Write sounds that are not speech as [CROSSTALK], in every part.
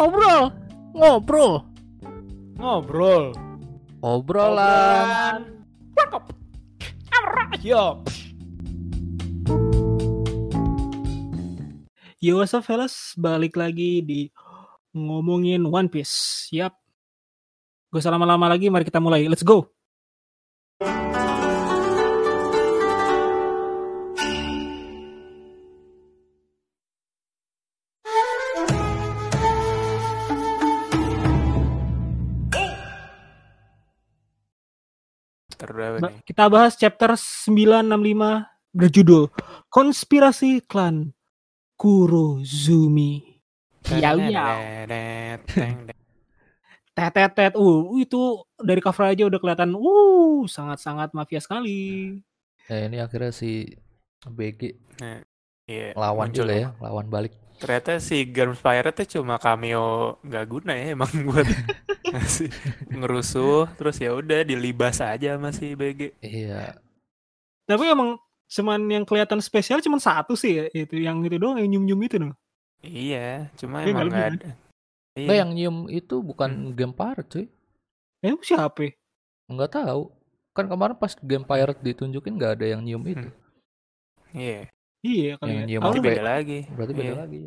ngobrol, ngobrol, Ngobrol. obrolan. Yo. Yo what's up fellas, balik lagi di ngomongin One Piece. Yap. Gak usah lama-lama lagi, mari kita mulai. Let's go. Kita bahas chapter 965 berjudul Konspirasi Klan Kurozumi. Yau yau. [LAUGHS] Tetetet. Uh, itu dari cover aja udah kelihatan uh sangat-sangat mafia sekali. Eh, ini akhirnya si BG Iya, lawan muncul. juga ya, lawan balik. Ternyata si Garms Pirate tuh cuma cameo nggak guna ya emang [LAUGHS] buat [LAUGHS] ngasih ngerusuh terus ya udah dilibas aja sama si BG. Iya, Tapi emang cuman yang kelihatan spesial cuman satu sih ya, itu yang itu doang yang nyum-nyum itu loh. Iya, cuma nggak emang nggak ada. Iya. Nggak, yang nyium itu bukan game pirate cuy. Eh siapa? ya? Nggak tahu. Kan kemarin pas game pirate ditunjukin nggak ada yang nyium itu. Iya, Iya kali Yang ya. berarti sampai- beda lagi. Berarti beda Iya. lagi.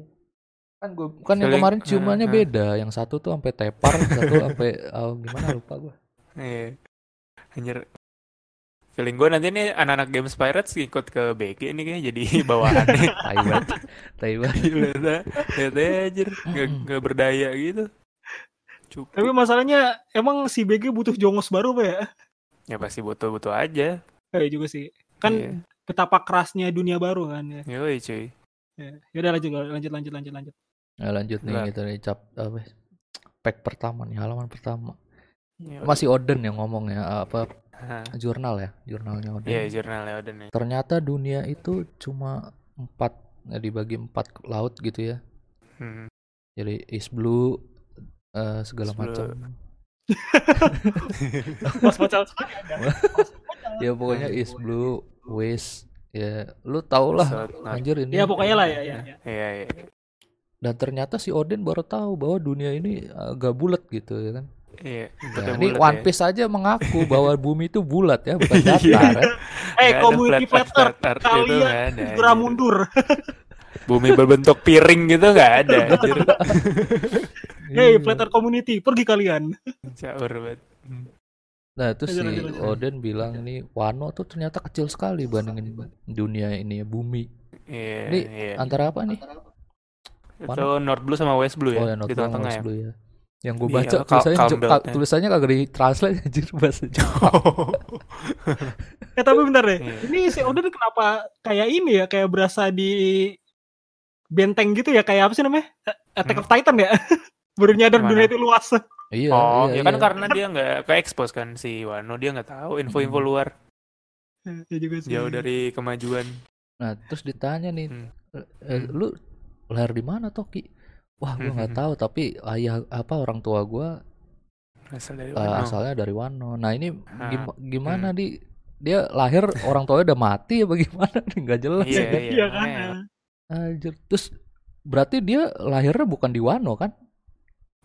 Kan gua kan yang kemarin [LAUGHS] ciumannya Nah, nah. beda. Yang satu tuh sampai tepar, satu sampai oh, [LAUGHS] gimana lupa gua. Iya. Anjir. Feeling gue nanti nih anak-anak Games Pirates ikut ke BG [LAUGHS] nih kayak jadi bawaannya. Tai banget. Tai banget. Lihat aja anjir, nggak nggak berdaya gitu. Cukup. Tapi masalahnya emang si BG butuh jongos baru apa ya? Ya pasti butuh-butuh aja. Eh juga sih. Kan Iya. Betapa kerasnya dunia baru kan ya. Yoi cuy. Ya udah lanjut lanjut lanjut lanjut lanjut. Nah, lanjut nih kita nih cap apa pack pertama nih halaman pertama. Yoi. Masih Oden yang ngomong ya apa Hah. jurnal ya, jurnalnya Oden. Iya jurnalnya nih. Ternyata dunia itu cuma empat ya, dibagi empat laut gitu ya. Hmm. Jadi is blue eh, segala macam. Mas sekali ada. Ya pokoknya is blue, waste ya lu tau lah anjir ini. Ya pokoknya lah ya ya. ya. Iya iya. Dan ternyata si Odin baru tahu bahwa dunia ini agak bulat gitu ya kan. Iya. Nah, betul ini bulat One ya. Piece aja mengaku bahwa [LAUGHS] bumi itu bulat ya, bukan datar ya. [LAUGHS] Eh ada community flat flat earth kalian segera mundur. [LAUGHS] Bumi berbentuk piring gitu nggak ada. Anjir. Hey flat earth community pergi kalian. Caur banget. Hmm. Nah, terus si. Odin bilang ini Wano tuh ternyata kecil sekali bandingin dunia ini bumi. Iya. Ini iya. antara apa nih? Itu North Blue sama West Blue ya. Oh ya, not di tengah-tengah ya. dulu ya. Yang gue Iya, baca Cal- tulisannya Belt ka- ya. tulisannya kagak di translate [LAUGHS] anjir bahasa Jepang. Eh [LAUGHS] tapi bentar deh. Iya. Ini si Odin kenapa kayak ini ya kayak berasa di benteng gitu ya kayak apa sih namanya? Attack of Titan ya? [LAUGHS] Baru nyadar Gimana? dunia itu luas. Iya, Oh, iya, ya kan iya. karena dia nggak ke expose kan si Wano dia nggak tahu info-info Hmm. luar Ya juga sih. jauh dari kemajuan. Nah, terus ditanya nih, Hmm. "Eh, Hmm. lu lahir di mana Toki? Wah, gue nggak Hmm. tahu, tapi ayah apa orang tua gue Asal dari eh, Wano. asalnya dari Wano. Nah, ini Ah, gim- gimana di dia lahir orang tuanya udah mati apa gimana nih [LAUGHS] nggak jelas Iya, ya kan? iya. Iya kan? Anjir. Terus berarti dia lahirnya bukan di Wano kan?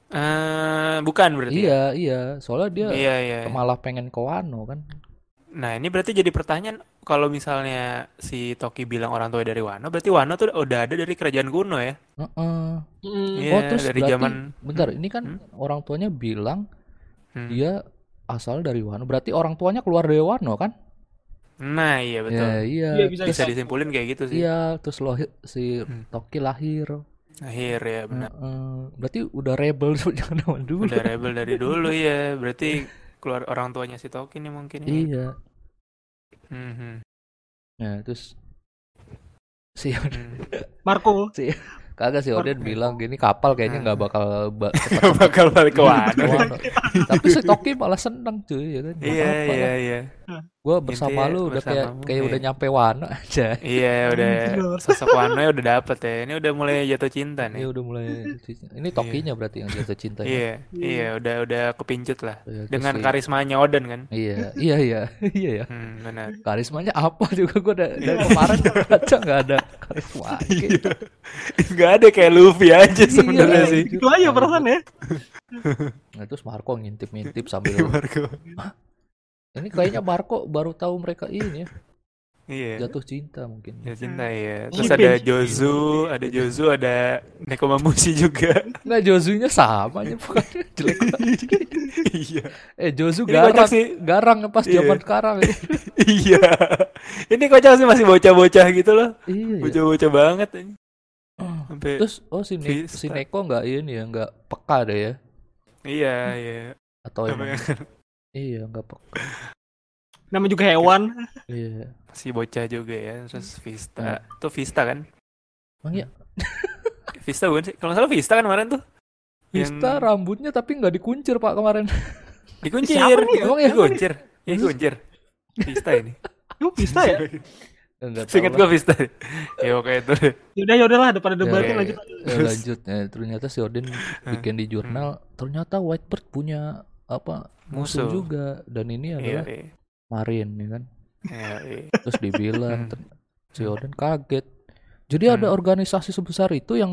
Eh, bukan berarti. ya? Iya, iya. Soalnya dia Iya, iya. malah pengen ke Wano kan. Nah, ini berarti jadi pertanyaan kalau misalnya si Toki bilang orang tua dari Wano, berarti Wano tuh udah ada dari kerajaan kuno ya? Heeh. Hmm. Iya, oh, terus dari berarti zaman bentar, ini kan Hmm? orang tuanya bilang Hmm. dia asal dari Wano. Berarti orang tuanya keluar dari Wano kan? Nah, iya betul. Ya, iya. Iya, bisa- Bisa disimpulin kayak gitu sih. Iya, terus lo si Hmm. Toki lahir. Akhir ya, benar. Heeh. berarti udah rebel [LAUGHS] sejak zaman dulu. Udah rebel dari dulu ya. Berarti keluar orang tuanya si Toki nih mungkin ya. Iya. Mhm. Nah, terus si Hmm. [LAUGHS] Marco. kagak si Odin bilang gini kapal kayaknya nggak bakal ba- [LAUGHS] Nggak bakal balik ke ke Wano. Tapi si Toki malah seneng cuy ya kan. Iya, iya, iya. Gua bersama Intinya lu udah kayak kayak iya. udah nyampe Wano aja. Iya, udah [LAUGHS] sosok Wano udah dapet ya. Ini udah mulai jatuh cinta Iya nih. udah mulai ini Tokinya berarti yang jatuh cinta ya. Iya, iya, udah udah kepincut lah. Iya, Dengan karismanya Oden kan. Iya, iya iya. iya ya. Hmm, benar. Karismanya apa juga gua dari, dari kemarin baca nggak ada karisma. [LAUGHS] Iya. Gak ada kayak Luffy aja sebenarnya Iya, sih. Itu aja perasaan ya. Nah, terus Marco ngintip-ngintip sambil [LAUGHS] Marco. Ini kayaknya Marco baru tahu mereka ini ya Iya. jatuh cinta mungkin. Ya cinta ya. Terus ada iya. Jozu, ada Jozu, ada Nekomamushi juga. Nggak Jozunya sama aja bukan jelek iya. Eh Jozu Ini garang, sih. garang pas Iya. zaman sekarang. ya. iya. Ini kocak sih masih bocah-bocah gitu loh. iya. iya. Bocah-bocah banget. ini. Sampai Terus oh si, Ne- si Neko nggak ini ya nggak peka deh ya iya, iya. atau Apa emang yang iya nggak peka. Namanya juga hewan. Iya. masih bocah juga ya. Terus Hmm. Vista. Itu Vista kan? Emang ya [LAUGHS] Vista bukan sih? Kalau salah Vista kan kemarin tuh. Vista Yang rambutnya tapi nggak dikuncir pak kemarin. [LAUGHS] dikuncir. Siapa nih ya? Emang ya dikuncir? Ya dikuncir. Vista ini. Lu bisa ya? Enggak Seinget gue Vista. ya oke itu deh. Yaudah yaudah lah daripada debatin Oke. lanjut. Ya, lanjut ya, ternyata si Odin [LAUGHS] bikin di jurnal ternyata Whitebird punya apa musuh, Musuh. juga dan ini Iya, adalah iya. Marin ya kan Iya, iya. terus dibilang Hmm. ter- si Odin kaget jadi ada Hmm. organisasi sebesar itu yang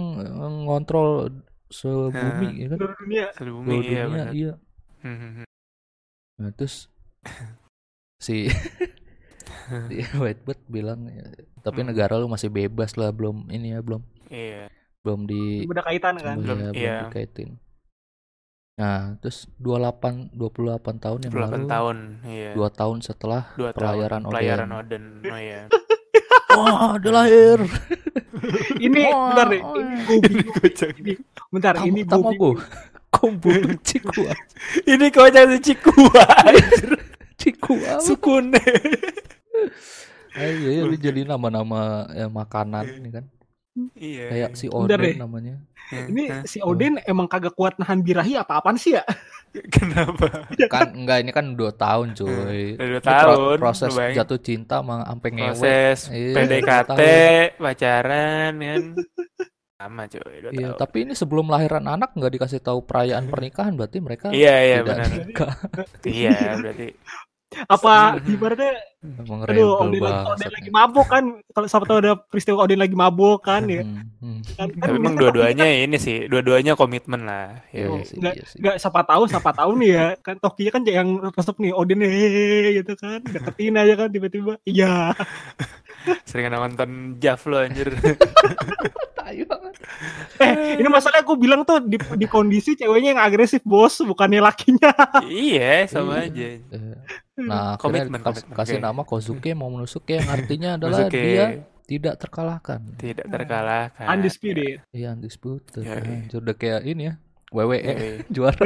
ngontrol sebumi ya kan Seluruh dunia. Seluruh iya dunia benar. iya Hmm, hmm, hmm. nah terus si [LAUGHS] si Whitebird bilang ya, tapi Hmm. negara lu masih bebas lah belum ini ya belum Iya. belum di Beda kaitan kan. belum, Belum, ya, belum iya. dikaitin nah terus 28 28 tahun yang 28 lalu tahun, iya. dua tahun setelah Dua pelayaran tahun. Pelayaran Oden. Oden. Oh iya. [LAUGHS] wah ada lahir [LAUGHS] Ini Wah, bentar deh. wah. Ini gue bingung. Ini bentar Tamu- ini gue tamago kombo cikua Ini kocak si Cikua. anjir. [LAUGHS] cikua Sukune. Eh, iya, iya, lu jadi nama-nama ya, makanan ini kan Iya. kayak si Oden namanya Ini si Odin emang kagak kuat nahan birahi apa-apaan sih ya? [LAUGHS] Kenapa? kan enggak ini kan dua tahun cuy dua tahun, proses lu bayangin. jatuh cinta sama sampai ngewe Proses Iya, PDKT, pacaran kan. Sama cuy, dua Iya, tahun. tapi ini sebelum lahiran anak nggak dikasih tahu perayaan pernikahan berarti mereka Iya, iya tidak benar. nikah. Iya, berarti. Apa ibaratnya Emang aduh Odin lagi. Odin lagi mabuk kan kalau siapa tahu ada peristiwa Odin lagi mabuk kan ya. Hmm, hmm. Kan, Tapi emang dua-duanya ini sih, dua-duanya komitmen lah. Iya, Ya. iya sih, Nggak, iya nggak siapa tahu siapa tahu nih ya kan Tokinya kan yang resep nih Odin hehehe gitu kan deketin aja kan tiba-tiba iya [LAUGHS] Sering nonton Jav lo anjir. [LAUGHS] Eh ini masalahnya gue bilang tuh di, di kondisi ceweknya yang agresif bos bukannya lakinya iya, sama Iya. aja. Eh, Nah, Komitmen, kas- komitmen, kasih oke. nama Kozuke mau Momonosuke yang artinya [LAUGHS] adalah Kozuke. dia tidak terkalahkan. Tidak terkalahkan. undisputed Iya, undisputed. Iya, iya. Anjir, udah kayak ini ya. WWE Iya. [LAUGHS] juara. [LAUGHS]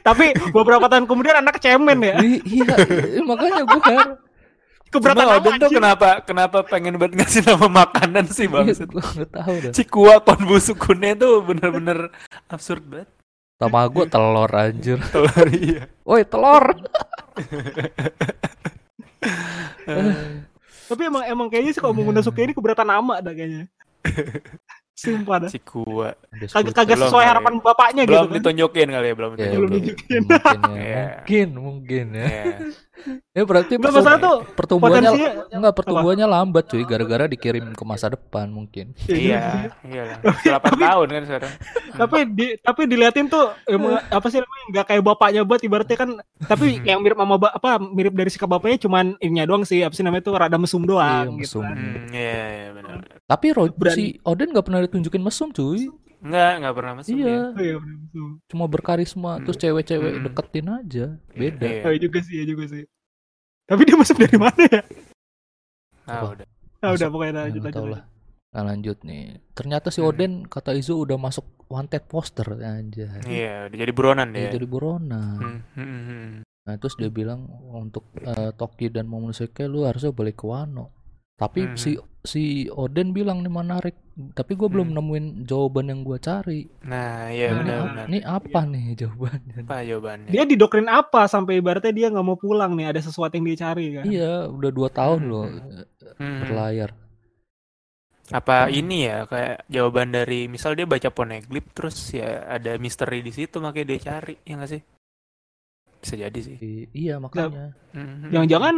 tapi beberapa tahun kemudian anak cemen ya iya, iya, makanya gue heran. keberatan Cuma Odin tuh kenapa kenapa pengen banget ngasih nama makanan sih bang? gue nggak tahu dah. Cikua Konbusukune tuh bener-bener absurd banget. Tamago [LAUGHS] telur anjir. Telur iya. Woi, telur. [LAUGHS] tapi emang emang kayaknya sih kalau mau Momonosuke ini keberatan nama dah kayaknya [LAUGHS] sumpah dah Cikua. kagak kagak Belum sesuai harapan bapaknya Belum gitu kan ditunjukin kali ya, belum Ya, Belum ditunjukin. [LAUGHS] mungkin ya. Iya. Mungkin, mungkin ya. Iya. Ya berarti pertum- masalah tuh pertumbuhannya potensinya enggak pertumbuhannya lambat cuy gara-gara dikirim ke masa depan mungkin. Iya, iya lah. 8 tahun kan sekarang. tapi di tapi diliatin tuh emang apa sih namanya nggak kayak bapaknya buat ibaratnya kan tapi yang mirip sama apa mirip dari sikap bapaknya cuman ininya doang sih apa sih namanya tuh rada mesum Iya, doang mesum. gitu kan. Hmm, iya, iya. Tapi Ro- Berani. si Odin nggak pernah ditunjukin mesum cuy. Enggak, enggak pernah masuk Iya. Oh, iya mesum. cuma berkarisma terus cewek-cewek Hmm. deketin aja. Beda. Iya. Oh, iya juga sih, iya juga sih. Tapi dia masuk dari mana ya? Nah, Apa? udah. Nah, udah pokoknya Ya, lanjut nggak lanjut. tahu lah. Nah lanjut nih. Ternyata si Hmm. Odin kata Izu udah masuk wanted poster aja. Iya, udah jadi buronan Dia dia. jadi burona. Hmm, hmm, hmm. Nah terus dia bilang untuk eh, Toki dan Momonosuke lu harusnya balik ke Wano. Tapi Hmm. si si Oden bilang nih menarik, tapi gue belum nemuin jawaban yang gue cari. Nah, iya Ini, benar-benar. ini apa nih jawabannya? Apa jawabannya? Dia didoktrin apa sampai ibaratnya dia nggak mau pulang nih ada sesuatu yang dia cari kan. Iya, udah dua tahun loh Hmm. berlayar. Apa ini ya kayak jawaban dari misal dia baca poneglyph terus ya ada misteri di situ makanya dia cari ya nggak sih? Bisa jadi sih. I- iya makanya. Mhm. Jangan-jangan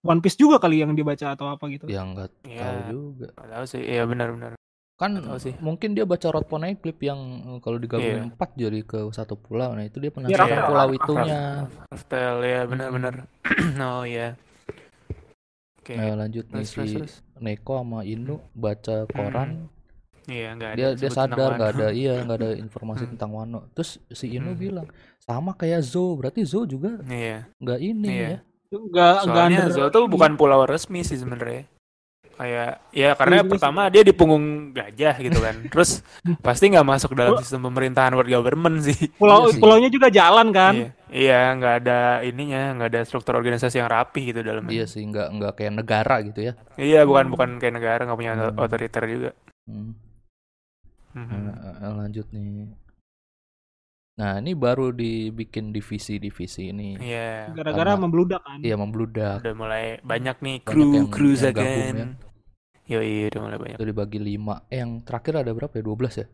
One Piece juga kali yang dibaca atau apa gitu. Ya nggak tahu Ya, juga. nggak tahu sih. Iya benar-benar. Kan tahu sih. mungkin dia baca Rod Poneglyph yang eh, kalau digabungin Iya. empat jadi ke satu pulau. Nah itu dia Iya, penasaran Raftel, pulau Raftel. itunya. Raftel ya benar-benar. [CLEARS THROAT] oh iya. Oke. Nah lanjut nih si. Neko sama Inu baca koran. Iya nggak ada. Dia sadar nggak ada iya nggak ada informasi Hmm. tentang Wano. Terus si Inu Hmm. bilang sama kayak Zo. Berarti Zo juga Iya. nggak ini Iya. ya. Enggak enggak Soalnya Zo tuh bukan pulau resmi sih sebenarnya. Kayak ya karena Iya juga pertama dia di punggung gajah gitu kan. Terus pasti nggak masuk dalam sistem pemerintahan world government sih. [LAUGHS] pulau Iya sih. pulaunya juga jalan kan. Iya, iya nggak ada ininya, nggak ada struktur organisasi yang rapi gitu dalamnya. Iya sih nggak nggak kayak negara gitu ya. Iya, bukan bukan kayak negara nggak punya Hmm. otoriter juga. Hmm. Mhm. Nah, eh, lanjut nih. Nah ini baru dibikin divisi-divisi ini. Iya, Gara-gara Sama- membludak kan. Iya membludak. udah mulai banyak nih Banyak kru yang- kru yang gabung Zagan. ya. Yo iya udah mulai banyak. Itu dibagi lima. Eh, yang terakhir ada berapa ya? 12 ya?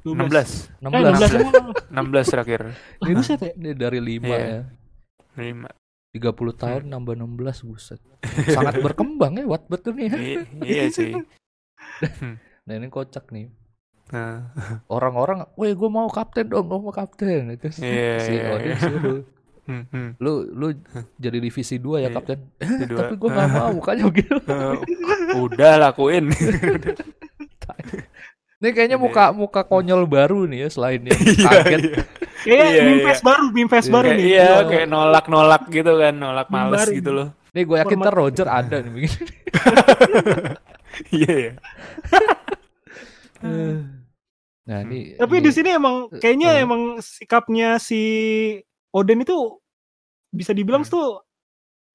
16, 16. Eh, 16 semua. 16 terakhir. Eh, buset ya. Ini dari 5 Iya. ya. 5. 30 tahun nambah 16 buset. Sangat berkembang ya Wattpad tuh nih. ya. I- iya sih. [LAUGHS] Nah ini kocak nih. Nah, Orang-orang, weh gue mau kapten dong, gue mau kapten. Itu si, Iya, si iya, Odin iya. suruh. hmm, hmm. Lu lu jadi divisi 2 ya Iya. kapten. [LAUGHS] Dua. Tapi gue gak mau, [LAUGHS] mukanya gitu. Eh, udah lakuin. [LAUGHS] Ini kayaknya muka muka konyol baru nih ya selain yang Iya, kaget. iya. Iya, meme iya. face baru, meme face Iya. baru nih. iya, kayak nolak-nolak gitu kan, nolak males gitu loh. Nih gue yakin ntar Roger ada nih begini. Iya, iya. Nah Hmm. ini. Tapi ini- di sini emang kayaknya Eh. emang sikapnya si Oden itu bisa dibilang Hmm. tuh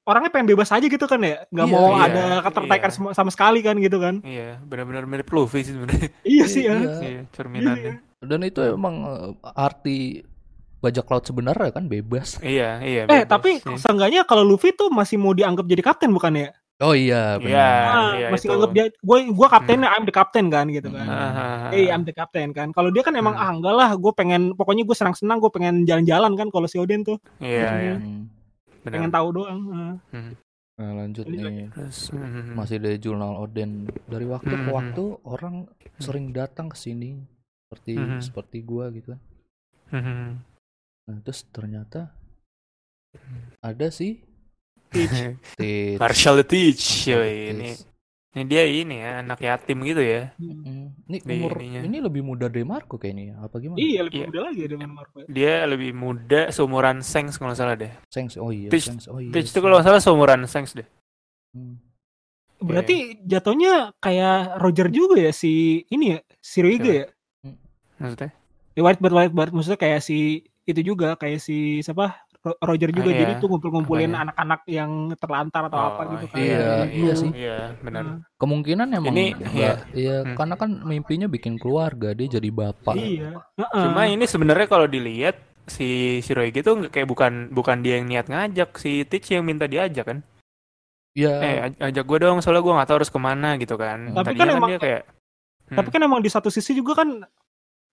orangnya pengen bebas aja gitu kan ya, nggak Iya, mau iya, ada ketertarikan iya. sama, sama sekali kan gitu kan. Iya, benar-benar mirip Luffy sih sebenarnya. Iya sih ya. Iya. Iya, cerminannya. Dan itu emang eh, arti bajak laut sebenarnya kan bebas. Iya, iya. Eh bebas. tapi Iya. seenggaknya kalau Luffy tuh masih mau dianggap jadi kapten bukan ya? Oh iya Iya. benar. Iya, masih itu. anggap dia gue gua kaptennya I'm the captain kan gitu kan. Hmm. Ah, ah, ah. Eh I'm the captain kan. Kalau dia kan emang Hmm. ah enggak lah, gue pengen pokoknya gue senang-senang, gue pengen jalan-jalan kan kalau si Oden tuh Iya, iya. Hmm. Benar. pengen tahu doang. Hmm. Nah lanjut Lanjut, nih. Terus hmm. Masih dari jurnal Oden. Dari waktu ke Hmm. waktu orang sering datang ke sini seperti Hmm. seperti gua gitu. Hmm. Nah, terus ternyata ada sih Teach. [LAUGHS] Tit. Marshall the Teach, Marshall yoi. the Ini, Teach. ini dia ini ya, anak yatim gitu ya. Hmm. Ini umur ininya. ini lebih muda dari Marco kayaknya. ya? Apa gimana? Iya lebih Iya. muda lagi dengan Marvel. Dia lebih muda seumuran Sengs kalau salah deh. Sengs. Oh iya, Teach- Sengs. Oh iya. Teach itu kalau salah seumuran Sengs deh. Hmm. Berarti jatuhnya kayak Roger juga ya si ini ya, si Ruige ya. Maksudnya? Ya Whitebird Whitebird maksudnya kayak si itu juga kayak si siapa Roger juga Ah, iya. jadi tuh ngumpul-ngumpulin anak-anak yang terlantar atau apa gitu kan. iya, iya gitu. sih. Iya, benar. Kemungkinan emang Ini- enggak, iya, Hmm. karena kan mimpinya bikin keluarga, dia jadi bapak. Iya. Heeh. Cuma ini sebenarnya kalau dilihat si si Royge tuh kayak bukan bukan dia yang niat ngajak si Teach yang minta diajak kan Iya. eh aj- ajak gue dong soalnya gue nggak tahu harus ke mana gitu kan Tapi Tadinya kan emang- dia kayak Hmm. Tapi kan emang di satu sisi juga kan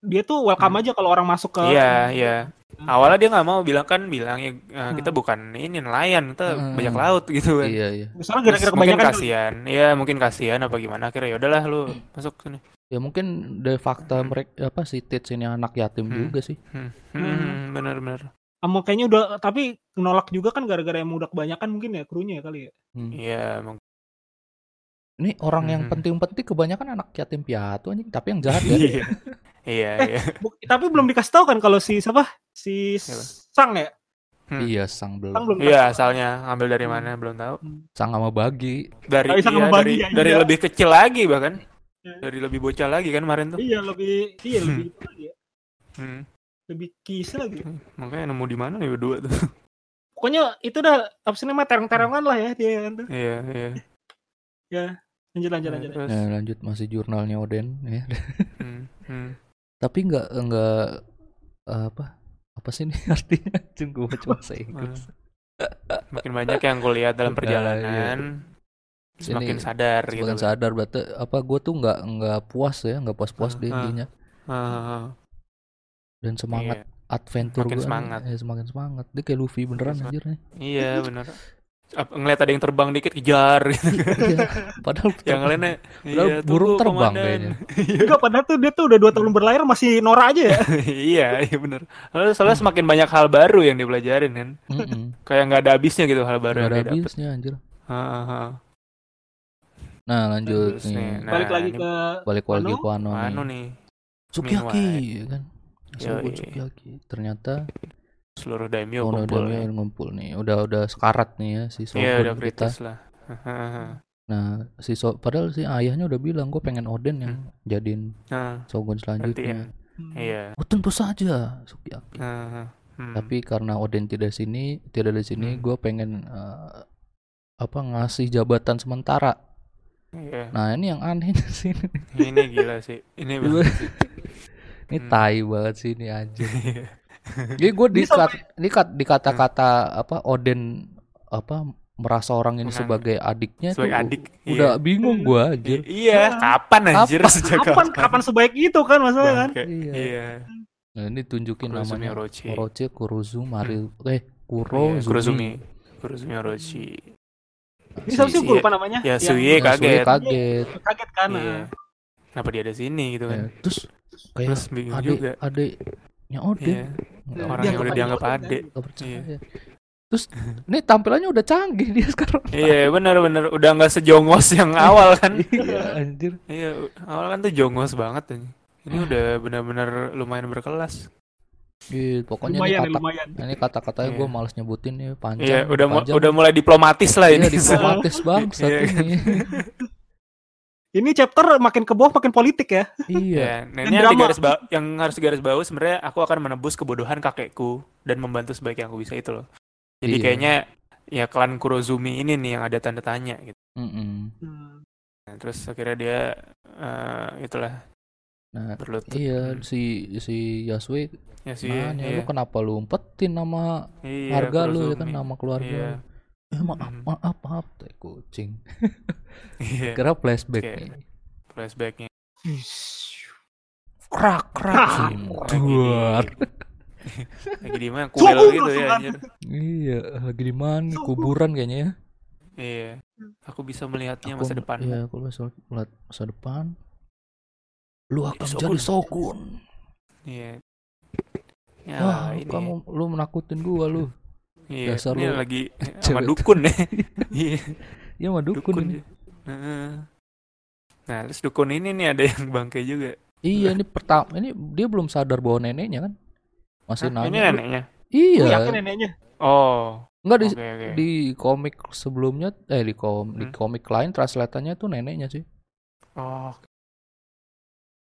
dia tuh welcome aja kalau orang masuk ke iya iya Hmm. awalnya dia nggak mau bilang kan bilang ya eh, kita Hmm. bukan ini nelayan kita Hmm. bajak laut gitu kan Iya, iya. Misalnya gara-gara mungkin kebanyakan kasihan iya mungkin kasihan apa gimana akhirnya ya udahlah lu masuk sini Ya mungkin dari fakta mereka apa sih Tits ini anak yatim Hmm. juga sih. hmm. Hmm. Hmm, benar-benar Ama kayaknya udah tapi nolak juga kan gara-gara yang udah kebanyakan mungkin ya krunya ya kali ya. Hmm. iya mungkin Ini orang yang Hmm. penting-penting kebanyakan anak yatim piatu anjing, tapi yang jahat ya. Iya iya iya tapi belum dikasih tahu kan kalau si siapa? Si Siapa? Sang ya? Hmm. Iya, sang Sang belum. belum iya asalnya ngambil dari mana belum tahu Sang sama bagi. dari Tapi sama iya, Bagi, dari ya, dari iya. lebih kecil lagi bahkan Iya. dari lebih bocah lagi kan kemarin tuh Iya lebih iya lebih Hmm. lagi ya. Hmm. Lebih kis lagi. makanya nemu di mana nih berdua tuh [LAUGHS] Pokoknya itu udah apa sih namanya terong-terongan lah ya dia kan tuh. iya iya Ya. Lanjut lanjut lanjut. Terus, Nah, lanjut masih jurnalnya Oden ya. hmm, hmm. Tapi nggak nggak apa apa sih ini [LAUGHS] artinya? Gue baca bahasa Inggris. Makin banyak yang kulihat dalam [LAUGHS] Nah, perjalanan, semakin Ini sadar gitu. Semakin sadar berarti apa gue tuh nggak nggak puas ya nggak puas puas Ah, deh ah. intinya Ah, dan semangat Iya. adventure gue semangat. ya, semakin semangat dia kayak Luffy beneran anjir nih Iya [LAUGHS] bener. Ngeliat ada yang terbang dikit kejar gitu. [LAUGHS] Iya, padahal yang lainnya Padahal iya, burung tunggu, terbang komandan. kayaknya. [LAUGHS] Enggak padahal tuh dia tuh udah dua tahun berlayar masih Nora aja ya. [LAUGHS] iya iya bener. Soalnya, soalnya semakin banyak hal baru yang dipelajarin kan. Kayak nggak ada habisnya gitu hal baru Nggak yang ada dapet. habisnya anjir. Ah, ah. nah lanjut Terus nih, nah, Balik lagi ke balik lagi ke anu nih. Nih. Sukiyaki ya kan. Sukiyaki. Ternyata seluruh daimyo Ono kumpul Daimyo yang ngumpul nih. Udah udah sekarat nih ya si Shogun iya udah kita. lah. [LAUGHS] Nah si so padahal si ayahnya udah bilang gue pengen Oden yang jadiin nah Shogun Ganti selanjutnya. Iya. Oh tentu saja Sukiyaki Ah, hmm. tapi karena Oden tidak sini tidak di sini Hmm. gue pengen eh, apa ngasih jabatan sementara. Iya. Nah ini yang aneh sih ini gila sih. Ini sih. [LAUGHS] ini Hmm. tai banget sih ini aja. [LAUGHS] jadi gue di Ini sampai- di di kata-kata apa Oden apa merasa orang ini sebagai adiknya sebagai tuh adik udah iya. bingung gue anjir iya kapan anjir Kapan? sejak kapan kapan sebaik itu kan maksudnya kan? Iya. iya nah ini tunjukin Kurozumi namanya Orochi. Orochi Kurozu Mari eh Iya, Kurozumi Kurozumi Kurozumi Orochi Ini siapa sih Si- gue lupa namanya? ya Yang Suye Sui kaget kaget kaget kan. Iya. Kenapa dia ada sini gitu Ya, kan? terus kayak Terus bingung adik juga. Oden Iya. Nggak Orang Dia yang udah dianggap adik. percaya Iya. terus ini tampilannya udah canggih dia [LAUGHS] sekarang Iya bener-bener udah nggak sejongos yang awal kan? [LAUGHS] iya anjir iya awal kan tuh jongos banget ini. Ini udah benar-benar lumayan berkelas. Iya, pokoknya Lumayan, ini kata lumayan. ini kata-katanya gue Iya. males nyebutin nih panjang Iya udah mu- panjang. udah mulai diplomatis lah Iya, ini. diplomatis [LAUGHS] banget Iya. ini Ini chapter makin ke bawah makin politik ya. iya Ya, nah ini yang, drama. digaris ba- yang harus digaris bawah sebenarnya aku akan menebus kebodohan kakekku dan membantu sebaik yang aku bisa itu loh. Jadi Iya. kayaknya ya klan Kurozumi ini nih yang ada tanda tanya gitu. Mm-mm. Nah, terus akhirnya dia eh, itulah nah berlutut. iya si si Yasue Ya nanya iya. lu kenapa lu umpetin nama Iya, harga lu ya kan Kurozumi. nama keluarga Iya. Eh maaf Mm. maaf maaf teh kucing [LAUGHS] Iya. [LAUGHS] kira flashback Oke. nih Flashbacknya. krak krak sih duar [LAUGHS] Lagi di mana? Kuel gitu ya anjir. iya lagi di mana kuburan kayaknya ya Iya. Aku bisa melihatnya Aku- masa depan. iya aku bisa melihat masa depan lu akan Shogun. jadi Shogun Iya. Ya, wah ini. kamu lu menakutin gua lu Iya, dasar ini lu lagi [LAUGHS] sama dukun ya. [LAUGHS] Iya, ya mah dukun, dukun. ini. Heeh. Nah, terus dukun ini nih ada yang bangke juga. iya ini pertama ini dia belum sadar bahwa neneknya kan masih Hah, nanya ini "Lu- neneknya. iya Gue yakin neneknya. Oh, enggak di oke oke. di komik sebelumnya eh di kom di Hmm. komik lain translatannya tuh neneknya sih Oh,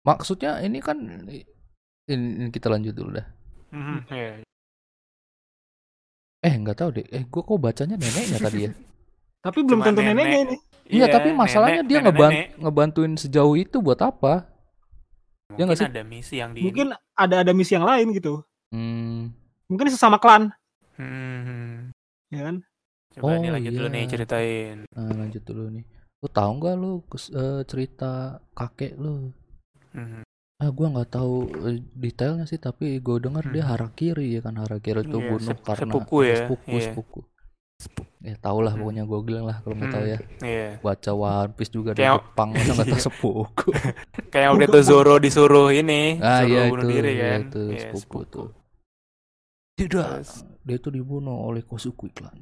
maksudnya ini kan ini, ini kita lanjut dulu dah mhm, iya. Eh nggak tahu deh eh gua kok bacanya neneknya tadi ya [LAUGHS] Tapi belum Cuma tentu nenek. neneknya ini. Iya, tapi nenek- masalahnya dia nenek- ngeban nenek. ngebantuin sejauh itu buat apa? Ya Mungkin nggak sih? ada misi yang di Mungkin ada ada misi yang lain gitu. Hmm, Mungkin sesama klan, Hmm. ya kan? Coba ini Oh, lanjut dulu iya. nih ceritain. nah lanjut dulu nih. Lu tahu nggak lu eh, cerita kakek lu? Mhm. Ah, gua nggak tahu eh, detailnya sih, tapi gue dengar dia Hmm. harakiri ya kan harakiri itu Iya, bunuh sep- karena sepupu ya, sepupu, iya. sepupu. Ya tau lah Hmm. pokoknya gue bilang lah kalau tahu Hmm, ya. Iya. Baca One Piece juga di Kayak- Jepang masa nggak tahu [LAUGHS] sepupu. [LAUGHS] Kayak waktu itu Zoro disuruh ini, ah suruh iya bunuh itu, diri iya kan. itu Iya, sepupu tuh. Tidak, Terus, dia itu dibunuh oleh Kosuku Clan.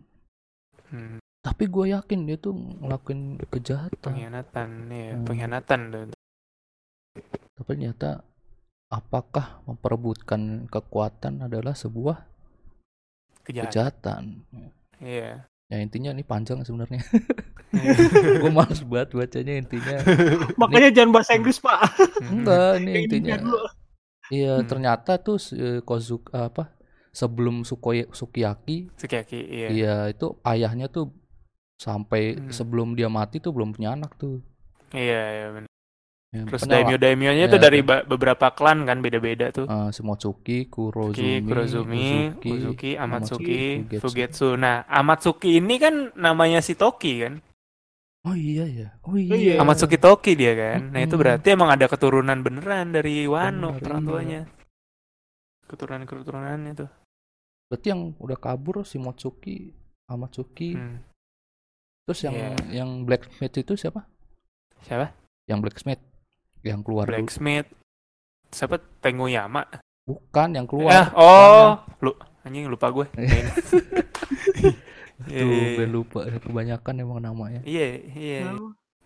hmm, Tapi gue yakin dia tuh ngelakuin kejahatan. pengkhianatan, ya, Hmm. pengkhianatan tuh. Tapi ternyata apakah memperebutkan kekuatan adalah sebuah Kejahatan. kejahatan? Iya. Ya intinya ini panjang sebenarnya. Iya. [LAUGHS] gue males banget bacanya intinya. [LAUGHS] Makanya jangan bahasa Inggris, Pak. Enggak, ini intinya. Iya, Hmm. ternyata tuh si Kozuki apa sebelum Sukoy, Sukiyaki, Sukiyaki, iya. iya itu ayahnya tuh sampai Hmm. sebelum dia mati tuh belum punya anak tuh. Iya, iya benar. Ya, Terus daimyo daimyonya Ya, tuh dari ba- beberapa klan kan beda-beda tuh. eh, Shimotsuki, Kurozumi, Kurozumi, Uzuki, Uzuki, Amatsuki, Fugetsu. Fugetsu. Nah, Amatsuki ini kan namanya si Toki kan? Oh iya ya. Oh iya. iya. Amatsuki Toki dia kan. Nah, itu berarti emang ada keturunan beneran dari Wano Bener, orang iya. tuanya. Keturunan-keturunannya tuh. Berarti yang udah kabur Shimotsuki, Amatsuki. Hmm. Terus yang Iya. yang blacksmith itu siapa? Siapa? Yang blacksmith yang keluar dulu. Blacksmith. Siapa? Tengoyama. Bukan yang keluar. oh, lu anjing lupa gue. [LAUGHS] Iya, Tuh, iya, gue lupa kebanyakan emang namanya. Iya, iya.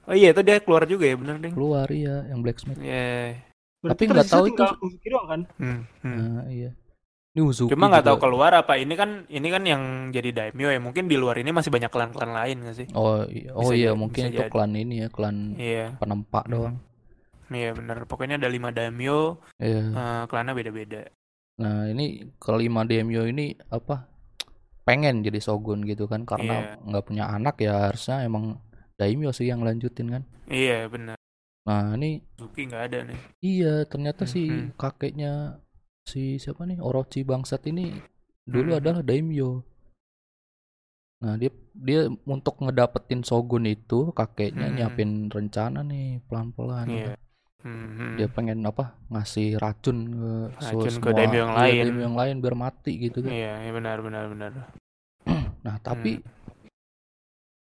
Oh iya, itu dia keluar juga ya, bener deh. Keluar iya yang blacksmith. Iya. Berarti Tapi nggak tahu itu- Uzuki doang kan? Hmm, hmm. Nah, iya. Ini Uzuki. Cuma nggak tahu keluar apa ini kan ini kan yang jadi daimyo ya mungkin di luar ini masih banyak klan-klan lain nggak sih? Oh, iya. oh Bisa iya jadi, mungkin itu jadi. klan ini ya, klan Iya, penempak doang. Iya bener. Pokoknya ada lima daimyo, Iya. eh, klannya beda-beda. Nah, ini kelima daimyo ini apa? Pengen jadi shogun gitu kan karena Iya. nggak punya anak ya harusnya emang daimyo sih yang lanjutin kan. Iya bener. Nah, ini Suki nggak ada nih. iya ternyata si Mhm. kakeknya si siapa nih Orochi bangsat ini dulu adalah daimyo. Nah, dia dia untuk ngedapetin shogun itu kakeknya nyiapin rencana nih pelan-pelan. Iya. Hmm, Dia pengen apa? Ngasih racun ke Racun ke semua- daimyo yang iya, lain. daimyo yang lain biar mati gitu kan. Iya, iya benar benar benar. [CLEARS THROAT] Nah, tapi Hmm,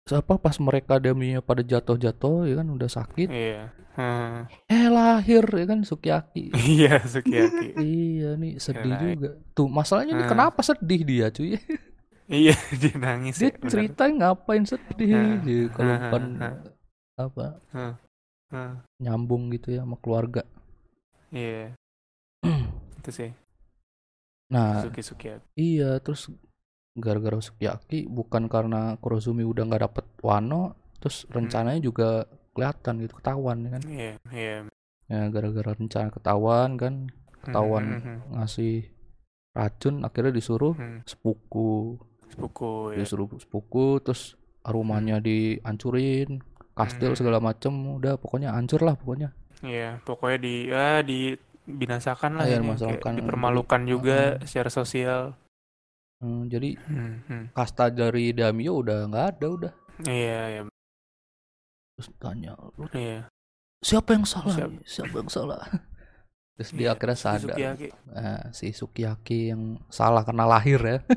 siapa pas mereka daimyo pada jatuh-jatuh ya kan udah sakit. iya. Hmm. Eh lahir ya kan Sukiyaki. [LAUGHS] Iya, Sukiyaki. [LAUGHS] iya nih sedih Lahir. juga. Tuh masalahnya nih Hmm. kenapa sedih dia cuy? [LAUGHS] iya, dia nangis Dia ya, bener. ceritain ngapain sedih Hmm. kalau Hmm, bukan hmm, apa Hmm, nyambung gitu ya sama keluarga. Iya, [CLEARS THROAT] itu sih. Nah, Suki Sukiyaki. iya terus gara-gara Sukiyaki bukan karena Kurozumi udah nggak dapet Wano, terus rencananya juga kelihatan gitu ketahuan ya kan. Iya, iya. Ya gara-gara rencana ketahuan kan, ketahuan Hmm, hmm, ngasih racun akhirnya disuruh hmm. sepuku Sepuku ya. disuruh sepuku terus rumahnya dihancurin kastil Hmm. segala macem udah pokoknya hancur lah pokoknya Iya, pokoknya di ya dibinasakan lah ini, kayak dipermalukan juga Hmm. secara sosial. Hmm, jadi Hmm, hmm. kasta dari Daimyo udah nggak ada udah Iya, iya, terus tanya "Lu iya. siapa yang salah Siap- nih? siapa yang salah [LAUGHS] terus dia Iya, akhirnya si sadar Sukiyaki. Nah, si Sukiyaki yang salah karena lahir ya [LAUGHS]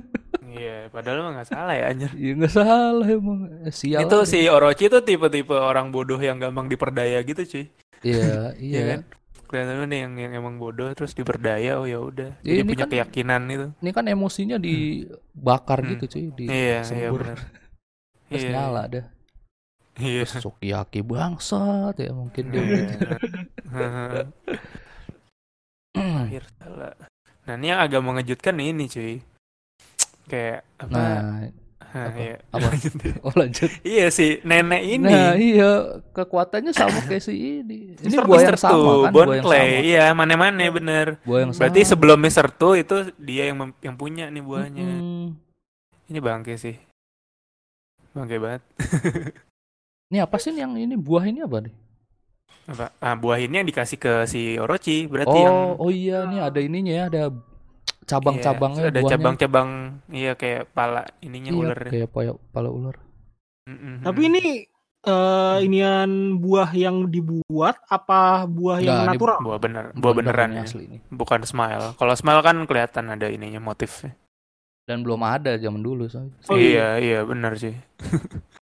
Iya, padahal mah nggak salah ya anjir. ya nggak salah emang Eh, sial Itu aja. si Orochi tuh tipe-tipe orang bodoh yang gampang diperdaya gitu, cuy. iya [LAUGHS] Iya iya kan? Kelihatannya nih yang, yang emang bodoh terus diperdaya, oh ya udah. Iya, ini punya kan- keyakinan itu. ini kan emosinya dibakar Hmm. gitu cuy di Iya, iya benar. [LAUGHS] terus Iya, nyala dah Iya. Terus Sukiyaki bangsat ya mungkin dia Iya. Akhir salah. Nah, ini yang agak mengejutkan nih ini, cuy. Kayak apa? nah Hah, apa? iya. Apa? [LAUGHS] Lanjut oh lanjut Iya si nenek ini. nah iya kekuatannya sama [COUGHS] kayak si ini ini Mr. buah yang Mr. sama kan Bon buah yang Clay. sama Iya, mana-mana bener. buah yang Berarti sama sebelum Mr. Two itu dia yang mem- yang punya nih buahnya. Mm-mm. Ini bangke sih. Bangke banget. [LAUGHS] ini apa sih yang ini buah ini apa nih Apa? Ah, buah ini yang dikasih ke si Orochi, berarti oh yang oh iya nih ada ininya ya ada iya, cabang-cabangnya ada buahnya. cabang-cabang iya kayak pala ininya iya, ular. kayak pala, pala ular Mm-mm. Tapi ini eh inian buah yang dibuat apa buah yang Nggak, ini natural? buah bener, buah beneran ya. asli ini Bukan smile. Kalau smile kan kelihatan ada ininya motifnya. dan belum ada zaman dulu soalnya Oh, iya, iya benar sih. [LAUGHS]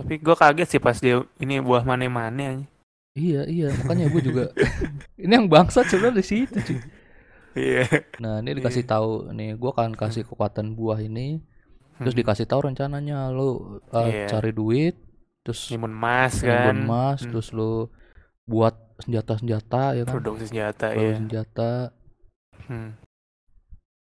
Tapi gue kaget sih pas dia ini buah mane-mane aja. iya iya makanya gue juga [LAUGHS] ini yang bangsat sebenarnya di situ cuy Iya. nah ini dikasih tahu nih gue akan kasih kekuatan buah ini terus Hmm. dikasih tahu rencananya lu uh, Iya. cari duit terus Timun emas kan. emas Hmm. terus lu buat senjata-senjata ya kan Produksi senjata Produksi ya. senjata Hmm.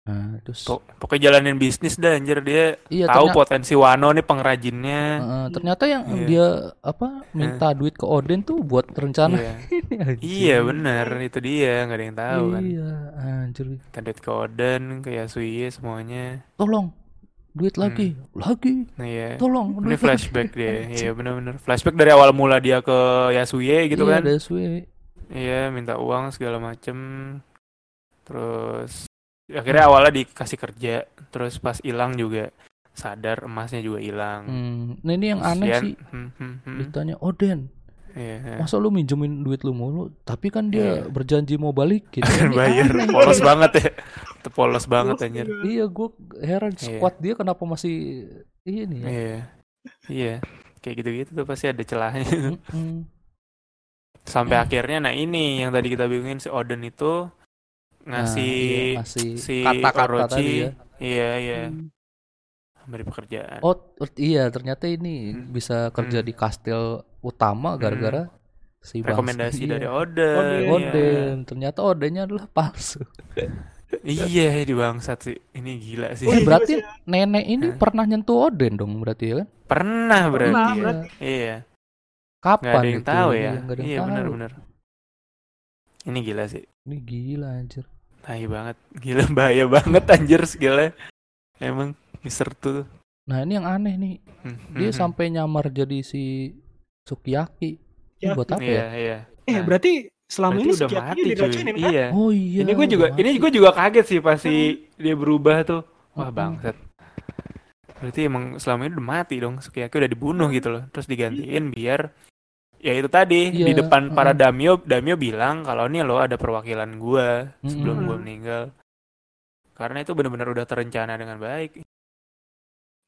Nah terus Pok- Pokoknya jalanin bisnis dah anjir dia iya tahu ternyata, potensi Wano nih pengrajinnya. uh, ternyata yang Iya. dia apa minta duit ke Odin tuh buat rencana Iya. [LAUGHS] ini anjir. Iya bener itu dia nggak ada yang tahu kan. iya anjir Tandit ke Oden, ke Yasuye semuanya. tolong duit lagi lagi Nah, iya. tolong Ini duit flashback dia. [LAUGHS] Iya benar-benar. Flashback dari awal mula dia ke Yasuye gitu iya, kan. SW. Iya, minta uang segala macem. Terus akhirnya awalnya dikasih kerja, terus pas hilang juga sadar emasnya juga hilang. Hmm, nah ini yang aneh Kesian. sih Hmm, hmm, hmm. ditanya Oden Iya. masa lu minjemin duit lu mulu tapi kan dia Iya. berjanji mau balik gitu Bayar aneh. polos banget ya. Itu polos banget anjir. iya gue heran Iya. squad dia kenapa masih ini ya Iya. Iya. Kayak gitu-gitu tuh pasti ada celahnya. Mm-mm. Sampai akhirnya nah ini yang tadi kita bingungin si Oden itu Nah, ngasih iya, ngasih si kata-kata Orochi tadi ya iya iya Hmm. memberi pekerjaan. oh iya ternyata ini Hmm. bisa kerja Hmm. di kastil utama gara-gara si bangsa- Rekomendasi iya. dari Oden. Oden. iya. Oden ternyata Odennya adalah palsu [LAUGHS] Iya di bangsat sih. Ini gila sih. oh, iya, berarti iya. nenek ini Hah? pernah nyentuh Oden dong berarti ya kan Pernah berarti. Pernah, ya. berarti. Iya. kapan Nggak ada yang itu? tahu Iya, ya. nggak ada yang Iya tahu. benar-benar. Ini gila sih. ini gila anjir Tai banget. [LAUGHS] Gila bahaya banget anjir segala. Emang Mister tuh. nah ini yang aneh nih Hmm, dia hmm, sampai nyamar jadi si Sukiyaki ini Ya. buat apa Iya, ya iya. Eh Nah, berarti selama berarti ini udah Sukiyaki mati cuy. kan? Iya. oh iya ini gue juga ini mati. gue juga kaget sih pas si dia berubah tuh. Wah, bangsat. Berarti emang selama ini udah mati dong. Sukiyaki udah dibunuh gitu loh. Terus digantiin biar ya itu tadi Iya, di depan para mm. Damio, Damio bilang kalau nih lo ada perwakilan gua sebelum Mm-mm. gua meninggal. Karena itu benar-benar udah terencana dengan baik.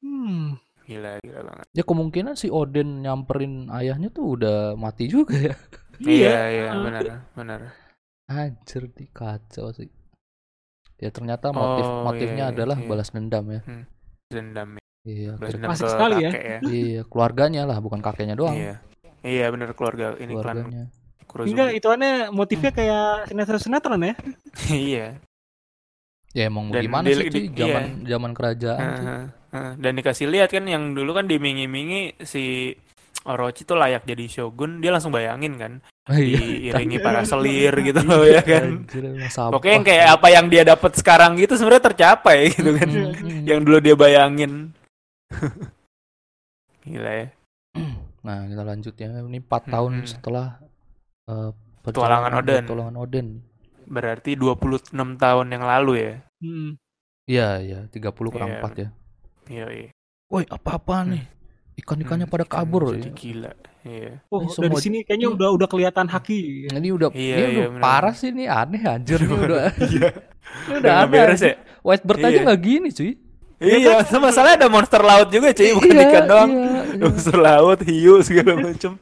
Hmm. Gila, gila banget. ya kemungkinan si Oden nyamperin ayahnya tuh udah mati juga ya Iya, iya, Ah. benar, benar. anjir di kacau sih ya ternyata motif Oh, motifnya iya, adalah iya. balas dendam ya Dendam, ya. iya balas dendam ke sekali ya. ya. iya keluarganya lah bukan kakeknya doang Iya. Iya, benar keluarga ini klan keluarganya Kurozumi. Enggak, itu aneh motifnya kayak sinetron-sinetron ya. [LAUGHS] iya. ya emang Dan gimana di- sih cuy di- zaman iya. zaman kerajaan cuy. Heeh, heeh. Dan dikasih lihat kan yang dulu kan dimingi-mingi si Orochi tuh layak jadi shogun, dia langsung bayangin kan, [LAUGHS] Iya. diiringi para [LAUGHS] selir gitu loh ya kan. Pokoknya yang kayak apa yang dia dapat sekarang gitu sebenarnya tercapai gitu kan. Mm, mm, mm. yang dulu dia bayangin. Gila ya. Nah, kita lanjut ya. Ini 4 tahun Mm-mm. setelah eh, Petualangan Oden. Petualangan Oden. Berarti 26 tahun yang lalu ya. Hmm. Iya, iya, 30 kurang Iya, 4 ya. Iya, iya. Woi, apa-apaan Hmm. nih? Ikan-ikannya Hmm, pada ikan kabur Jadi ya. gila. Iya. Oh, Ini dari semua- sini kayaknya udah udah kelihatan haki. Ini udah Iya, ini iya, udah benar. parah sih ini aneh anjir ini udah. [LAUGHS] Iya. ini Udah aneh. beres ya. Whitebird aja Iya. nggak gini, cuy. Iya, itu masalahnya ada monster laut juga cuy, bukan Iya, ikan doang. iya, [LAUGHS] iya. Monster laut, hiu segala [LAUGHS] macem.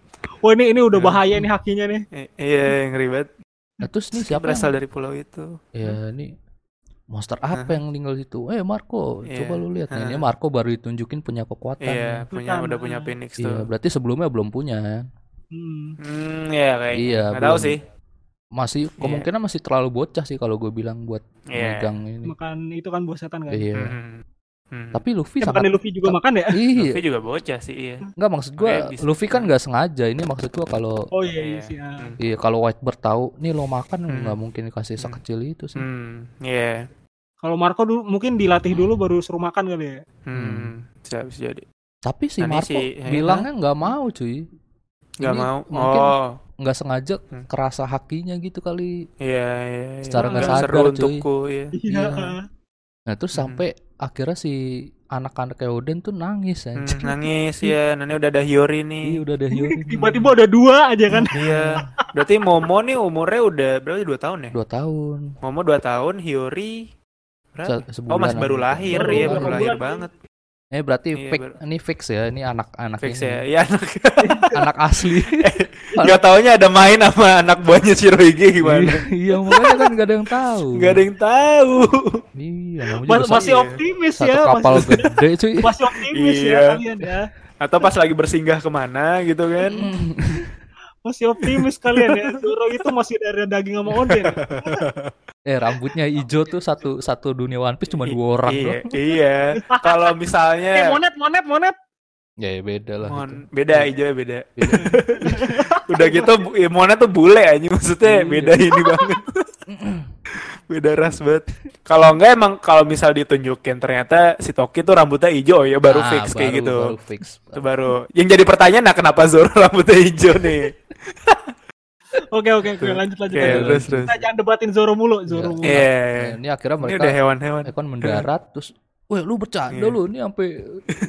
Wah, ini ini udah Iya. bahaya nih hakinya nih. I- Iya, yang ribet. Nah, terus nih Siapa berasal yang, dari pulau itu? ya ini monster apa yang tinggal situ? Eh Marco, Iya. coba lu lihat. Nah, ini. Marco baru ditunjukin punya kekuatan. Iya, punya udah punya ah. Phoenix Iya, tuh. berarti sebelumnya belum punya. Hmm. Hmm, iya kayaknya. Iya, Nggak tahu belum. sih. Masih kemungkinan masih terlalu bocah sih kalau gue bilang buat Iya. megang ini. Makan itu kan buah setan kan. Iya. Hmm. Hmm. Tapi Luffy Eh, sangat Luffy juga makan ya? Iya, Luffy juga bocah sih, iya. Enggak maksud gua bisa- Luffy kan nggak sengaja. Ini maksud gua kalau Oh iya, iya Iya. sih. ah. Hmm. iya kalau Whitebird tahu nih lo makan Hmm. nggak mungkin dikasih Hmm. sekecil itu sih. Hmm, iya. Kalau Marco dulu mungkin dilatih dulu baru suruh makan kali ya. Hmm, bisa bisa jadi. Tapi si ini Marco si- ya, bilangnya nggak mau cuy. Nggak mau. mungkin Oh, nggak sengaja Hmm. kerasa hakinya gitu kali. iya iya. iya. Secara nggak Nggak sadar, seru cuy. untukku, iya. Iya. Iya. Nah terus Hmm. sampai akhirnya si anak-anak Eoden tuh nangis Hmm, anjir. nangis ya, nanti udah ada Hiyori Iya nih. udah ada Hiyori. Tiba-tiba ada dua aja kan. Iya. Berarti Momo nih umurnya udah berapa sih? dua tahun ya? dua tahun. Momo dua tahun, Hiyori berapa? Se- Oh masih baru lahir Baru ya, baru lahir banget. Eh berarti Iya, fix baru- ini fix ya, ini anak-anak Fix ini. ya. Iya anak. [LAUGHS] Anak asli. [LAUGHS] Gak taunya ada main sama anak buahnya Shirohige gimana? iya makanya kan gak ada yang tahu. Gak ada yang tahu. Iya, Mas- masih iya. optimis satu ya. kapal Masih, gede cuy. [LAUGHS] masih optimis ya Iya. kalian ya. Atau pas lagi bersinggah ke mana gitu kan? [LAUGHS] Masih optimis kalian ya. Zoro itu masih dari daging sama Oden. [LAUGHS] eh rambutnya hijau tuh satu satu dunia One Piece cuma dua orang iya, doang. iya. Kalau Eh misalnya monet monet monet. Ya, ya beda lah. Mon- gitu. beda hijau beda. Beda. Udah gitu ya, Mona tuh bule aja maksudnya Iya. beda ini banget. [LAUGHS] beda ras banget. Kalau enggak emang kalau misal ditunjukin ternyata si Toki tuh rambutnya hijau ya baru Ah, fix kayak baru- gitu. baru fix Itu baru. Yang jadi pertanyaan nah kenapa Zoro [LAUGHS] rambutnya hijau nih? Oke oke oke lanjut lanjut. Oke, lanjut. terus terus. Kita jangan debatin Zoro mulu, Zoro mulu. Iya. Nah, ini akhirnya Ini mereka udah hewan-hewan. Ekon mendarat terus Weh lu bercanda Iya. lu ini sampai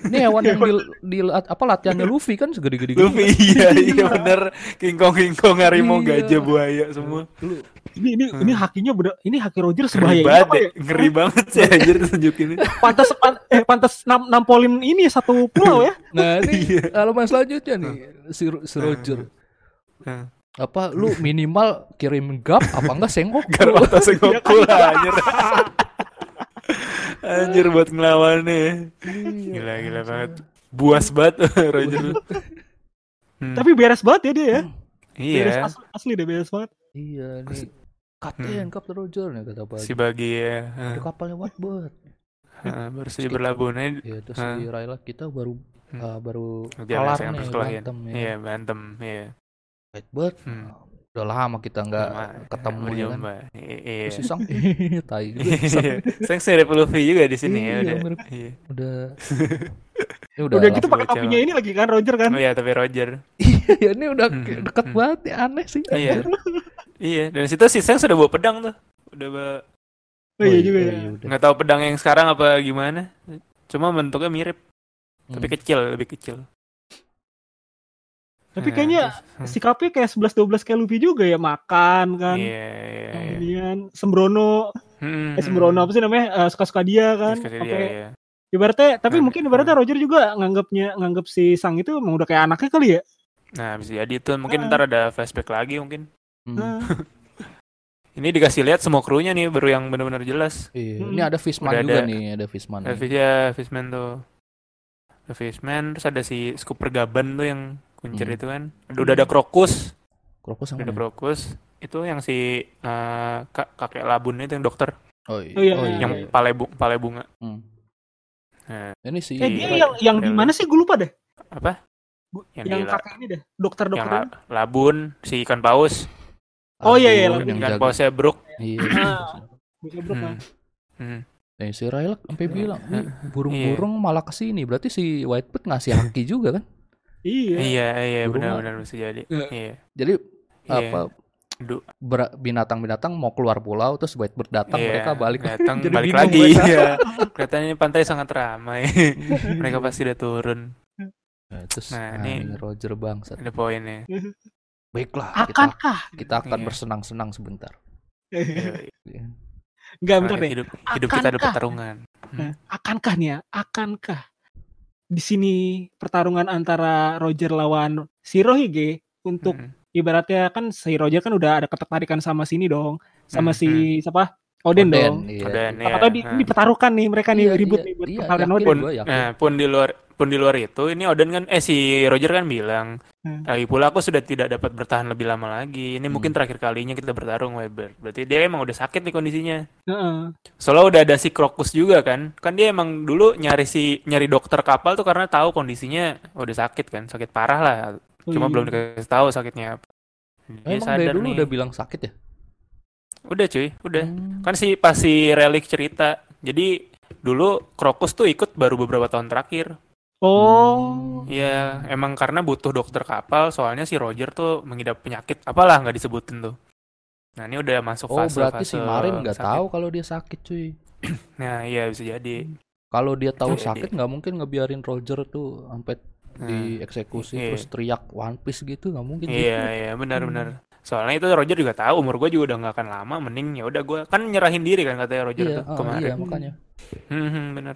ini hewan yang di, di apa latihannya Luffy kan segede-gede gitu. Luffy iya iya bener King Kong King Kong harimau Iya. gajah buaya semua Lu Ini ini ini hakinya bener, ini haki Roger ngeri sebahaya ini banget ya ya? ngeri banget sih anjir tunjukin ini [LAUGHS] Pantas pan- eh pantas nam, nampolin ini satu pulau ya. [LAUGHS] Nah ini Iya. halaman selanjutnya nih si, si Roger. Nah. Apa lu minimal kirim gap apa enggak [LAUGHS] sengok? Garp atas Goku lah anjir anjir buat ngelawannya gila gila banget buas banget [LAUGHS] Roger Hmm. Tapi beres banget ya dia ya. Beres iya asli, asli deh beres banget. Iya nih. Kapten, Kapten Roger nih kata Pak. si bagi ya Ada kapal lewat buat. Heeh, baru saja berlabuh nah Ya terus Hah. si Rayla kita baru Hmm. ah, baru sekarang nih berantem ya. iya bantem iya White Bird. Hmm. Udah lama kita nggak Lama, ketemu ya kan. berjumpa. I- iya Terus si Sang [LAUGHS] tai juga. Sang. Iya, Sang mirip Luffy juga di sini ya Iya, udah. Iya. udah [LAUGHS] udah Udah, gitu pakai topinya ini lagi kan Roger kan. Oh iya tapi Roger. Iya, ini udah Hmm, hmm, deket hmm. banget ya aneh sih Iya. Iya, dan situ si Sang sudah bawa pedang tuh. Udah bawa Oh, iya juga oh ya. udah. nggak tahu pedang yang sekarang apa gimana. Cuma bentuknya mirip, tapi kecil, lebih kecil. Tapi Nah, kayaknya terus- sikapnya kayak 11 12 kayak Luffy juga ya, makan kan. Iya, iya, iya. Kemudian sembrono, Hmm, eh sembrono apa sih namanya? Eh, suka-suka dia kan. Suka dia, Oke. iya. Ibaratnya, tapi Nah, mungkin ibaratnya Roger juga nganggapnya nganggap si Sang itu emang udah kayak anaknya kali ya. Nah, bisa jadi tuh mungkin Ah. ntar ada flashback lagi mungkin. Hmm. Nah, [LAUGHS] Ini dikasih lihat semua krunya nih baru yang benar-benar jelas. Iya, Hmm. ini ada Fishman Udah juga ada- nih, ada Fishman. Ada. Fish ya, Fishman tuh. Ada Fishman, terus ada si Scooper Gaban tuh yang kuncir Hmm. itu kan. Udah, udah ada Krokus, Krokus udah yang ada mana? Krokus. Itu yang si eh, kak, kakek labun itu yang dokter, Oh iya. Oh, iya, Oh, iya, yang iya. pale, bu, pale bunga. Hmm. Nah, Ini si eh dia Iya. yang yang di mana sih gue lupa deh. apa? Bu- Yang Yang, kakek ini deh, dokter-dokter. Yang la- labun, si ikan paus, Oh, iya, iya, Labun. yang ikan pausnya Brook. Iya. Bisa bro, kan. Hmm. Nah, si Rayla sampai bilang, Iya. burung-burung malah ke sini. Berarti si Whitebird ngasih haki juga kan? Iya. Iya, iya benar-benar bisa jadi. Iya. Iya. Jadi Iya. apa binatang-binatang mau keluar pulau terus Whitebird datang Iya, mereka balik datang Jadi balik lagi ya kelihatannya pantai sangat ramai [LAUGHS] mereka pasti udah turun Nah, terus Nah, nah, ini- Roger bangsat. ada poinnya Baiklah, kita Akankah? kita akan Iya. bersenang-senang sebentar. Iya. Iya. Enggak bentar deh. hidup hidup kita ada pertarungan Nah, akankah nih ya? Akankah di sini pertarungan antara Roger lawan Shirohige untuk Hmm. ibaratnya kan si Roger kan udah ada ketertarikan sama sini dong, sama Hmm, si siapa? Oden, dong. iya. Oden, iya. ya. Atau di, Nah. dipertaruhkan nih mereka nih Iya, ribut iya, nih buat iya, pertarungan yakin Oden. gua, yakin. Nah, pun di luar pun di luar itu, ini Oden kan eh si Roger kan bilang, Hmm. lagi pula aku sudah tidak dapat bertahan lebih lama lagi. Ini mungkin Hmm. terakhir kalinya kita bertarung Weber. Berarti dia emang udah sakit nih kondisinya. Heeh. Soalnya udah ada si Krokus juga kan. Kan dia emang dulu nyari si nyari dokter kapal tuh karena tahu kondisinya udah sakit kan, sakit parah lah. Cuma Oh, belum iya. dikasih tahu sakitnya apa. Dia Emang dari dulu nih. udah bilang sakit ya? Udah cuy, udah. Hmm. Kan si pas si Relik cerita. Jadi dulu Krokus tuh ikut baru beberapa tahun terakhir. Oh. Iya, emang karena butuh dokter kapal, soalnya si Roger tuh mengidap penyakit apalah nggak disebutin tuh. Nah ini udah masuk Oh, fase berarti si Marin nggak tahu kalau dia sakit, cuy. [CLEARS THROAT] Nah iya bisa jadi. Kalau dia tahu Jadi- sakit nggak mungkin ngebiarin Roger tuh sampai Nah, dieksekusi iya. terus teriak One Piece gitu nggak mungkin. Iya iya benar-benar. Soalnya itu Roger juga tahu umur gue juga udah nggak akan lama, mending ya udah gue kan nyerahin diri kan katanya Roger Iya, tuh oh, kemarin. iya makanya. Hmm, hmm, bener.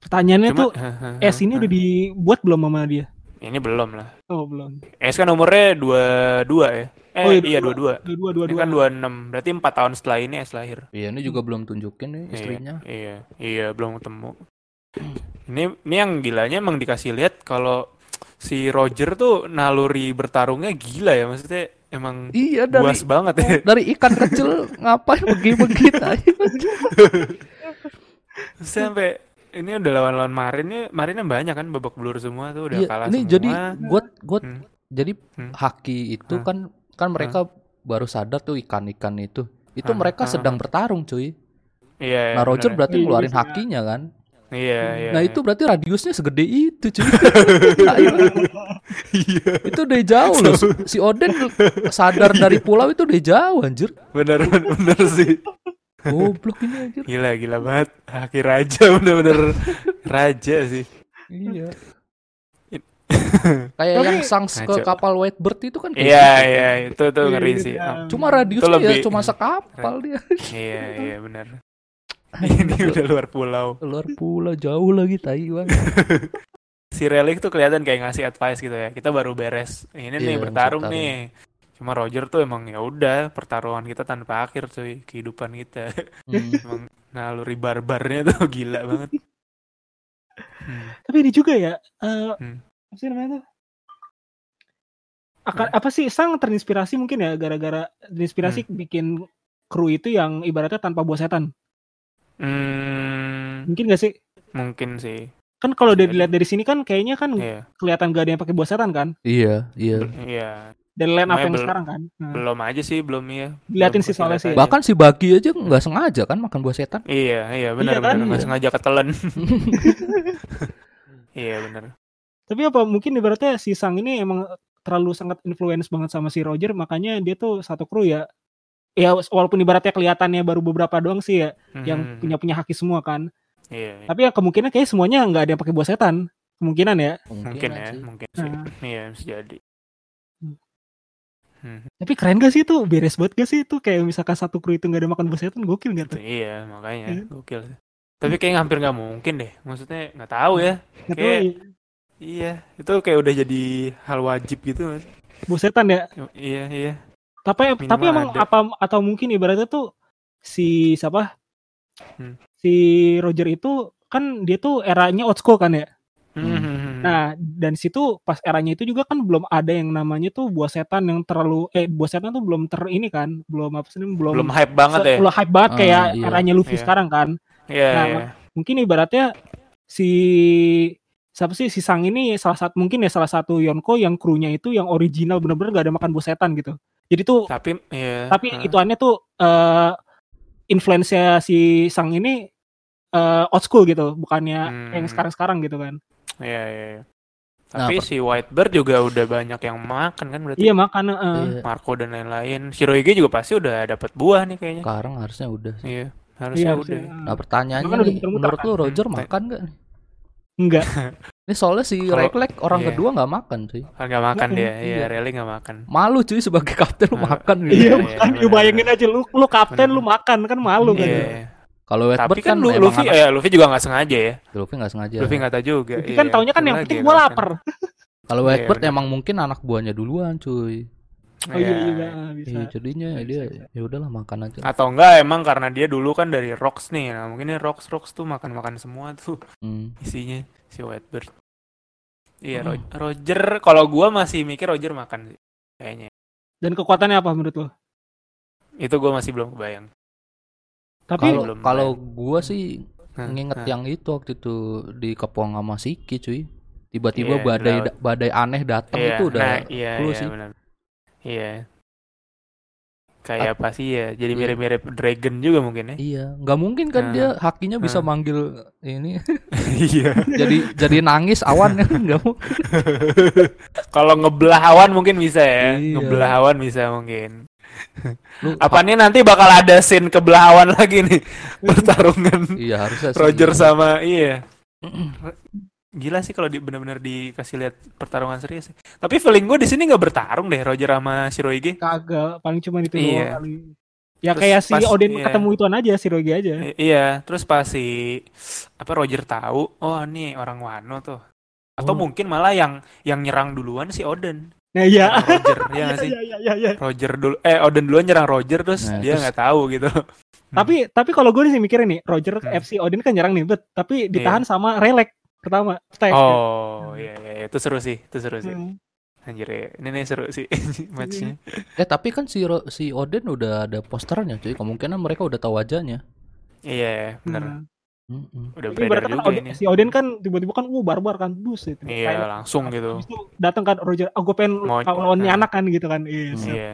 Pertanyaannya Cuma tuh [LAUGHS] S ini udah dibuat belum sama dia? ini belum lah. Oh, belum. S kan umurnya dua dua ya. Eh Oh, iya, iya dua dua. Dua dua dua Ini dua. kan dua enam. Berarti empat tahun setelah ini S lahir. Iya, ini juga belum tunjukin nih istrinya. Iya, iya, iya, belum ketemu. Ini ini yang gilanya emang dikasih lihat kalau si Roger tuh naluri bertarungnya gila ya, maksudnya emang Iya, dari buas banget ya. dari ikan kecil ngapain pergi-pergi. Sampai ini udah lawan-lawan Marinnya, Marinnya banyak kan babak belur semua tuh udah Iya, kalah ini semua. jadi gua gua Hmm. jadi Hmm. haki itu Hmm. kan kan mereka baru sadar tuh ikan-ikan itu itu Ah, mereka ah, sedang bertarung cuy Iya. nah Roger bener. berarti Iya, ngeluarin iya. hakinya kan Iya, iya. nah iya. itu berarti radiusnya segede itu cuy [LAUGHS] Iya. itu udah jauh loh si Oden sadar dari pulau itu udah jauh anjir Bener, bener, bener sih. goblok ini anjir Gila, gila banget. Haki raja [LAUGHS] bener-bener raja sih. iya [LAUGHS] kayak yang sangs ke kapal Whitebird itu kan kayak Iya, gitu. iya, itu tuh ngeri Iya, sih. iya. Cuma radiusnya ya cuma sekapal dia Iya, iya bener. [LAUGHS] Ini udah luar pulau. luar pulau jauh lagi tai bang [LAUGHS] Si Relic tuh kelihatan kayak ngasih advice gitu ya. Kita baru beres. Ini nih Iya, bertarung bertarung. nih. Cuma Roger tuh emang ya udah pertarungan kita tanpa akhir cuy kehidupan kita. Hmm. [LAUGHS] emang naluri barbarnya tuh gila banget. Hmm. Tapi ini juga ya, eh Hmm. apa sih namanya tuh? Akan apa sih sang terinspirasi mungkin ya gara-gara terinspirasi bikin kru itu yang ibaratnya tanpa buah setan. Hmm, Mungkin gak sih? mungkin sih. Kan kalau Bisa dilihat dari sini kan kayaknya kan Iya, kelihatan gak ada yang pakai buah setan kan? iya iya iya. Dan line up yang bel- sekarang kan. Nah, Belum aja sih, belum ya. Diliatin Belum sih soalnya sih. bahkan si Bagi aja nggak sengaja kan makan buah setan Iya, iya benar Iya kan? benar nggak Iya. sengaja ketelan. [LAUGHS] iya benar. Tapi apa mungkin ibaratnya si Sang ini emang terlalu sangat influence banget sama si Roger makanya dia tuh satu kru ya. Ya walaupun ibaratnya kelihatannya baru beberapa doang sih ya yang Hmm, punya punya haki semua kan. Iya, iya. Tapi ya kemungkinan kayak semuanya nggak ada yang pakai buah setan. Kemungkinan ya. mungkin ya, sih. mungkin sih. Nah. Iya, bisa jadi. Hmm. Hmm, Tapi keren gak sih itu? Beres banget gak sih itu? Kayak misalkan satu kru itu nggak ada makan buah setan, gokil gak tuh? iya, makanya Iya. gokil. Tapi kayaknya hampir nggak mungkin deh. Maksudnya nggak tahu ya. Kayak- ya. Iya, itu kayak udah jadi hal wajib gitu. Buah setan ya. Iya, iya. Tapi Minimal tapi emang ada. apa atau mungkin ibaratnya tuh si siapa? Hmm. Si Roger itu kan dia tuh eranya old school kan ya. Hmm, hmm, hmm. Nah, dan situ pas eranya itu juga kan belum ada yang namanya tuh buah setan yang terlalu eh buah setan tuh belum ter ini kan, belum apa sih belum belum hype banget ya. belum hype banget Ah, kayak iya. eranya Luffy Iya. sekarang kan. Iya, Nah, iya. Mungkin ibaratnya si siapa sih si Sang ini salah satu mungkin ya salah satu Yonko yang krunya itu yang original bener-bener gak ada makan buah setan gitu. Jadi tuh Tapi iya. tapi ah. ituannya tuh eh influence-nya si Sang ini eh old school gitu, bukannya Hmm. yang sekarang-sekarang gitu kan. Iya, iya, iya. Nah, Tapi per- si Whitebird juga udah banyak yang makan kan berarti. Iya makanya eh, Iya. Marco dan lain-lain. Shirohige juga pasti udah dapat buah nih kayaknya. sekarang harusnya udah sih. Iya, harusnya iya, udah. harusnya, Nah pertanyaannya nih, menurut kan? lu Roger Hmm, makan gak nih? enggak. [LAUGHS] Ini soalnya si Kalau- Reklek orang iya. kedua nggak makan cuy. Kan nggak makan dia, iya, iya. Rally nggak makan. Malu cuy sebagai [LAUGHS] kapten lu makan gitu. Iya, Iya, makan iya, lu bayangin aja lu lu kapten Bener. lu makan kan malu kan. Iya. ya. Kalau Tapi kan kan, Luffy, anak- eh, Luffy juga nggak sengaja ya. Luffy nggak sengaja. Luffy nggak tahu juga. Luffy iya. kan taunya kan yang penting gua kapten. lapar. Kalau Iya, Whitebird emang mungkin anak buahnya duluan cuy. Oh iya Iya. juga ah, bisa. Iya, jadinya Bisa, dia ya udahlah makan aja. Atau enggak emang karena dia dulu kan dari Rocks nih. Nah, mungkin ini Rocks Rocks tuh makan-makan semua tuh Hmm. isinya si Whitebird. Iya, Hmm. Ro- Roger kalau gua masih mikir Roger makan sih kayaknya. Dan kekuatannya apa menurut lo? Itu gua masih belum kebayang. Tapi Kalau kalau gua sih Nah, nginget nah. yang itu waktu itu di Kepong sama Siki cuy. Tiba-tiba Iya, badai badai aneh datang Iya, itu udah nah, iya, clue iya, sih. Iya. Kayak apa sih ya? Jadi mirip-mirip Dragon juga mungkin ya. Iya, nggak mungkin kan Nah. dia hakinya bisa Nah. manggil ini [LAUGHS] Iya. jadi jadi nangis awan kan [LAUGHS] nggak mungkin. Kalau ngebelah awan mungkin bisa ya. Iya. Ngebelah awan bisa mungkin. Lu, [LAUGHS] Apa nih nanti bakal ada scene kebelah awan lagi nih pertarungan Iya harusnya. Roger sama iya. [CLEARS THROAT] Gila sih kalau di, benar-benar dikasih lihat pertarungan serius. sih. Tapi feeling gue di sini nggak bertarung deh Roger sama Shirohige. kagak paling cuma itu Iya. kali. Ya Terus kayak si pas- Odin iya. ketemu ituan aja si Rogi aja. I- iya, terus pas si apa Roger tahu, oh nih orang Wano tuh. Atau Oh. mungkin malah yang yang nyerang duluan si Odin. Nah iya. Roger, [LAUGHS] ya nggak sih? Iya iya iya iya. Roger dulu eh Odin duluan nyerang Roger terus Nah, dia terus- nggak tahu gitu. Tapi tapi kalau gue sih mikirnya nih, Roger Hmm. FC Odin kan nyerang nih, bet. Tapi ditahan sama Relek pertama. Stag. Oh, iya iya iya. itu seru sih, itu seru sih. Hmm. Anjir ya. Ini nih seru sih [LAUGHS] matchnya. Eh tapi kan si Ro- si Odin udah ada posternya cuy. Kemungkinan mereka udah tahu wajahnya. Iya, bener. Hmm. Mm-mm. Udah Tapi beredar ibaratnya kan juga Odin, ini. si Odin kan tiba-tiba kan, uh barbar kan, bus itu. Iya, Kayak- langsung gitu. Habis itu datang kan Roger, ah gue pengen Mau- lawan nah. anak kan gitu kan. Iya. Hmm. siap. Iya.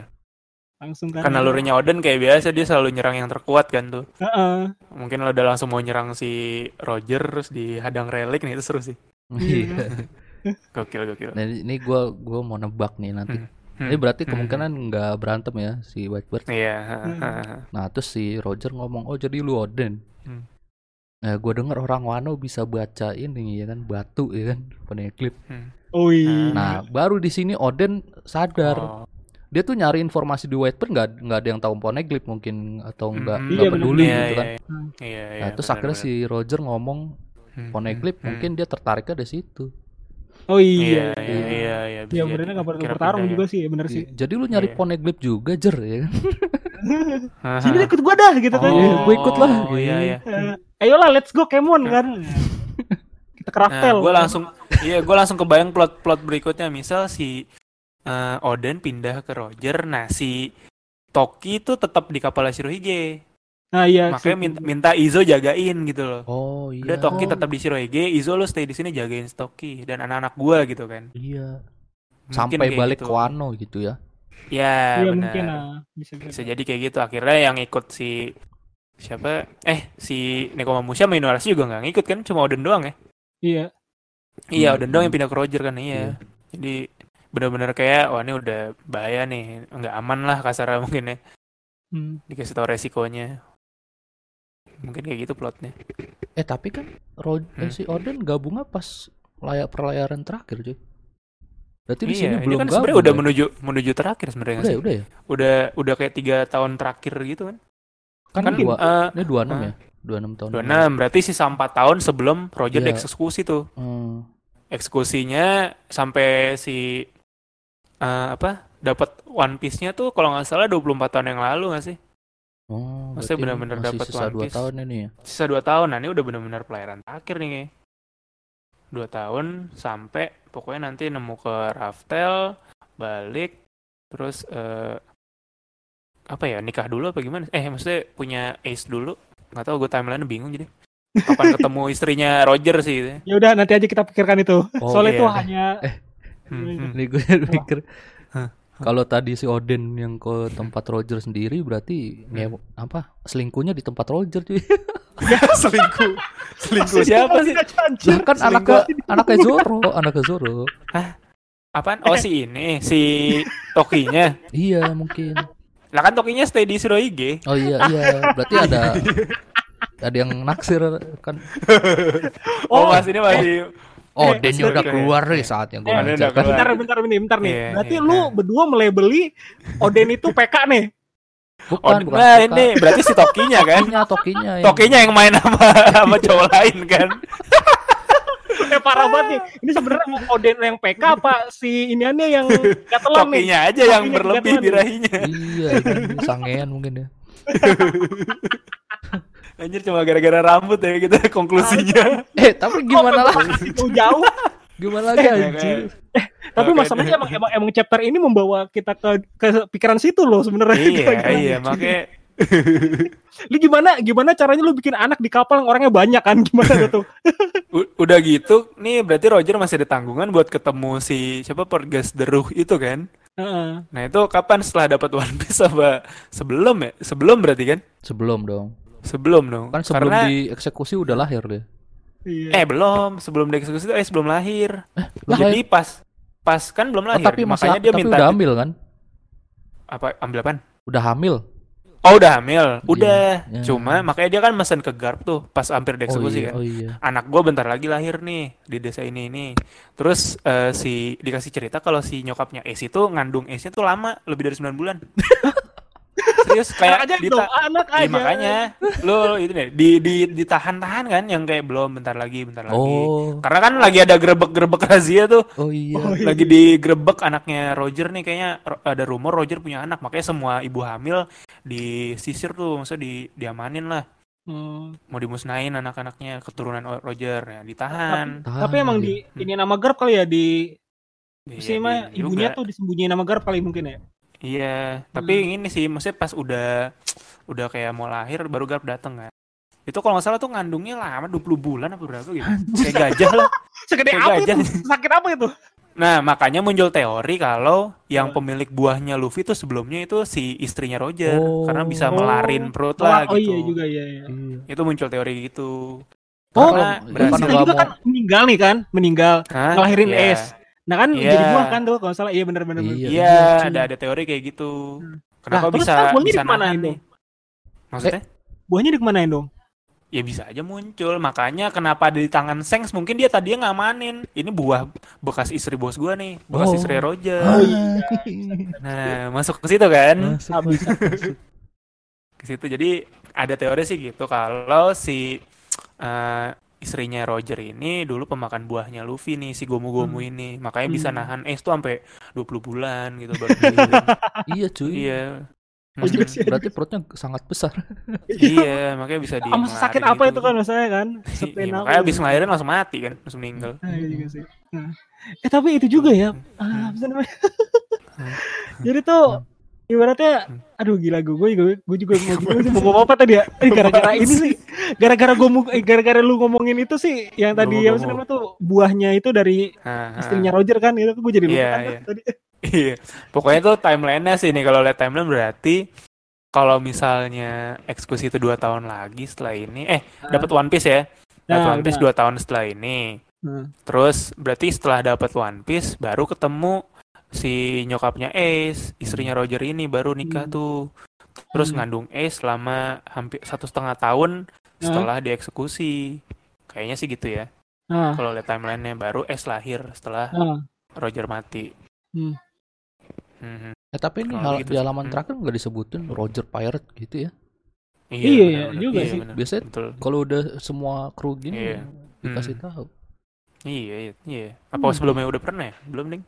Langsung kan Karena nalurinya Odin kayak biasa dia selalu nyerang yang terkuat kan tuh. Heeh. Mungkin lo udah langsung mau nyerang si Roger terus dihadang relik nih itu seru sih. [LAUGHS] Iya. Gokil gokil. Nah, ini gua gua mau nebak nih nanti. Hmm. Ini berarti Hmm. kemungkinan nggak berantem ya si Whitebird. Iya. Nah, terus si Roger ngomong, "Oh, jadi lu Odin." Hmm. Nah, gue denger orang Wano bisa baca ini ya kan batu ya kan peneklip. Oh iya. Nah, baru di sini Odin sadar. Oh. Dia tuh nyari informasi di Whitebird nggak nggak ada yang tahu Poneglyph mungkin atau nggak Hmm. nggak Iya, bener. peduli Iya, gitu kan. iya, Iya, iya. Nah, terus benar, akhirnya benar. si Roger ngomong Hmm, Poneglyph hmm, mungkin dia tertariknya dari situ. Oh Iya, iya. iya, iya, iya. bisa Ya jadi. benernya nggak perlu Kira bertarung juga ya. sih, bener sih. Jadi lu nyari Iya. Poneglyph juga jer ya kan? [LAUGHS] Sini deh, ikut gua dah gitu kan. Iya, gua ikut lah. Oh, iya, iya. Eh, ayolah let's go Kemon kan. Kita ke Nah, gue langsung, iya, gue langsung kebayang plot-plot berikutnya. Misal si eh, Odin pindah ke Roger, nah si Toki itu tetap di kapal Shirohige. Nah iya. Makanya minta, minta Izo jagain gitu loh. Oh iya. Udah Toki tetap di Shirohige, Izo lo stay di sini jagain Toki dan anak-anak gua gitu kan. Iya. Mungkin Sampai balik gitu. ke Wano gitu ya. Ya, Iya benar. mungkin ah. Bisa Bisa bisa. jadi kayak gitu. Akhirnya yang ikut si siapa? Eh, si Nekomamushi sama Inuarashi juga nggak ngikut kan, cuma Odin doang ya. Iya. Iya, Hmm. Odin doang yang pindah ke Roger kan, iya. Iya. Jadi benar-benar kayak wah ini udah bahaya nih, nggak aman lah kasarnya mungkin ya. Hmm. Dikasih tahu resikonya. Mungkin kayak gitu plotnya. Eh tapi kan Ro- eh, Hmm. si Odin gabungnya pas layak perlayaran terakhir cuy. Berarti di iya, sini ini belum kan gabung. sebenarnya udah ya? menuju menuju terakhir sebenarnya Udah ya, udah ya. Udah udah kayak tiga tahun terakhir gitu kan. Kan, Kan dua, eh, ini 26 ah. ya. 26 tahun. 26, berarti sisa 4 tahun sebelum Roger Iya. dieksekusi tuh. Hmm. Eksekusinya sampai si eh, apa? Dapat One Piece-nya tuh kalau nggak salah 24 tahun yang lalu nggak sih? Oh, Maksudnya berarti benar-benar masih dapat sisa One 2 Piece. tahun ini ya. Sisa 2 tahun. Nah, ini udah benar-benar pelayaran terakhir nih. kayaknya. 2 tahun sampai pokoknya nanti nemu ke Raftel, balik terus eh apa ya nikah dulu apa gimana? Eh maksudnya punya Ace dulu. Nggak tahu gue timeline bingung jadi. Kapan ketemu istrinya Roger sih gitu. Ya udah nanti aja kita pikirkan itu. Oh, Soalnya iya. itu hanya Hmm, hmm. Ini gue [LAUGHS] mikir Hah. kalau tadi si Odin yang ke tempat Roger sendiri berarti nge- apa selingkuhnya di tempat Roger cuy. [LAUGHS] selingkuh. Selingkuh siapa sih? Lah kan anaknya anaknya Zoro, anaknya Zoro. Apaan? Oh si ini, si Tokinya. Iya mungkin. Lah kan Tokinya stay di Shirohige. Oh iya iya, berarti ada [LAUGHS] ada yang naksir kan. Oh, mas ini masih Oh, Eh, Dennya udah oke. keluar nih saatnya gue Eh, udah keluar. Bentar, bentar, bentar, bentar nih. Iya, Berarti iya. lu berdua melebeli Oden itu PK nih. Bukan, Oh, bukan. nah ini berarti si Tokinya kan? Tokinya, Tokinya. yang- Tokinya yang main sama sama cowok lain kan? Eh parah banget nih. Ini sebenarnya Oden yang PK apa si iniannya yang gatelan nih? Tokinya aja yang berlebih birahinya. Iya, ini sangean mungkin ya. [LAUGHS] Anjir cuma gara-gara rambut ya kita [LAUGHS] konklusinya. Eh, tapi [LAUGHS] gimana lagi? [LAUGHS] Itu jauh. Gimana lagi anjir? Tapi Oke, masalahnya emang, emang emang chapter ini membawa kita ke ke pikiran situ loh sebenarnya. iya, Kira-kira. iya, makanya Lu gimana gimana caranya lu bikin anak di kapal yang orangnya banyak kan? Gimana tuh? udah gitu, nih berarti Roger masih ada tanggungan buat ketemu si siapa Porgas Deruh itu kan? Heeh. Nah itu kapan setelah dapat One Piece apa sebelum ya? Sebelum berarti kan? Sebelum dong. Sebelum dong. Kan sebelum Karena dieksekusi udah lahir deh. Iya. eh belum, sebelum dieksekusi itu eh sebelum lahir. Lah, Jadi pas pas kan belum Oh, lahir. tapi masih makanya dia tapi minta udah hamil kan? apa ambil apaan? Udah hamil. Oh udah hamil, udah. Iya. Cuma makanya dia kan mesen ke Garp tuh pas hampir Oh dieksekusi iya, kan. oh iya. Anak gua bentar lagi lahir nih di desa ini ini. Terus eh, si dikasih cerita kalau si nyokapnya Ace itu ngandung Ace-nya tuh lama, lebih dari 9 bulan. [LAUGHS] Serius [LAUGHS] kayak anak aja dita- dong, anak Iya, aja. makanya lu itu nih di di ditahan-tahan kan yang kayak belum bentar lagi bentar lagi. Oh, Karena kan lagi ada grebek-grebek razia tuh. oh iya. Oh, iya. Lagi digrebek anaknya Roger nih kayaknya ada rumor Roger punya anak. Makanya semua ibu hamil disisir tuh, maksudnya di diamanin lah. Hmm. Mau dimusnahin anak-anaknya keturunan Roger ya ditahan. Tahan Tapi emang di ini nama Garp kali ya di Iya, sih mah iya ibunya juga. tuh disembunyiin nama Garp kali mungkin ya. Iya, tapi ini sih maksudnya pas udah udah kayak mau lahir baru Garp dateng kan. Itu kalau nggak salah tuh ngandungnya lama 20 bulan apa berapa gitu. Kayak gajah lah. [LAUGHS] Segede Kayak apa gajah. itu? Sakit apa itu? Nah, makanya muncul teori kalau yang pemilik buahnya Luffy itu sebelumnya itu si istrinya Roger Oh. karena bisa Oh. melarin perut Oh, lah oh gitu. iya juga iya. iya. Iya. Itu muncul teori gitu. Oh, Karena Kita nggak juga mau- kan meninggal nih kan, meninggal Hah? ngelahirin Iya. es. Nah kan Iya. jadi buah kan tuh kalau salah. Iya benar benar. benar. Iya. Iya, ada ada teori kayak gitu. Hmm. Kenapa terus bisa buahnya bisa nahan dong? nih? Maksudnya? Buahnya dikemanain dong? Ya bisa aja muncul. Makanya kenapa ada di tangan Sengs mungkin dia tadinya ngamanin. Ini buah bekas istri bos gua nih, bekas Oh. istri Roger. Oh, iya. Nah, masuk ke situ kan? Masuk, Habis. masuk. Ke situ. Jadi ada teori sih gitu kalau si eh, istrinya Roger ini dulu pemakan buahnya Luffy nih si Gomu-Gomu Hmm. ini. Makanya bisa Hmm. nahan es tuh sampai 20 bulan gitu baru dihirup. [LAUGHS] Iya cuy. Iya. Oh, juga Maksudnya- sih. Berarti perutnya sangat besar. [LAUGHS] iya, makanya bisa di Sama sakit apa itu kan maksudnya kan? [LAUGHS] Iya, makanya gitu. abis ngelahirin langsung mati kan, langsung meninggal. Nah, iya juga sih. Nah. Eh tapi itu juga ya. Ah, apa sih namanya? Jadi tuh ibaratnya aduh gila gue gue juga gue juga mau gitu sih mau ngomong apa tadi ya gara-gara ini sih gara-gara gue eh, gara-gara lu ngomongin itu sih yang tadi ngomong. namanya tuh buahnya itu dari ah. istrinya Roger kan itu gue jadi lupa Iya, kan iya. tadi [LAUGHS] Iya. Pokoknya tuh timeline-nya sih nih kalau lihat timeline berarti kalau misalnya eksekusi itu dua tahun lagi setelah ini, eh dapat One Piece ya, dapat Nah, One Piece udah. dua tahun setelah ini. Nah. Terus berarti setelah dapat One Piece baru ketemu si nyokapnya Ace, istrinya Roger ini baru nikah Hmm. tuh. Terus Hmm. ngandung Ace selama hampir satu setengah tahun setelah dieksekusi. Kayaknya sih gitu ya. Nah, Kalau lihat timelinenya baru Ace lahir setelah nah. Roger mati. Hmm. Mhm. Eh, tapi ini Kalau hal- gitu di halaman Hmm. terakhir nggak disebutin Roger Pirate gitu ya. Iya, iya, benar-benar. juga Iya, sih. benar. Biasanya Betul. kalau udah semua kru gini Iya. dikasih Hmm. tahu. Iya, iya, iya. Apa Hmm. sebelumnya udah pernah ya? Belum, Ding?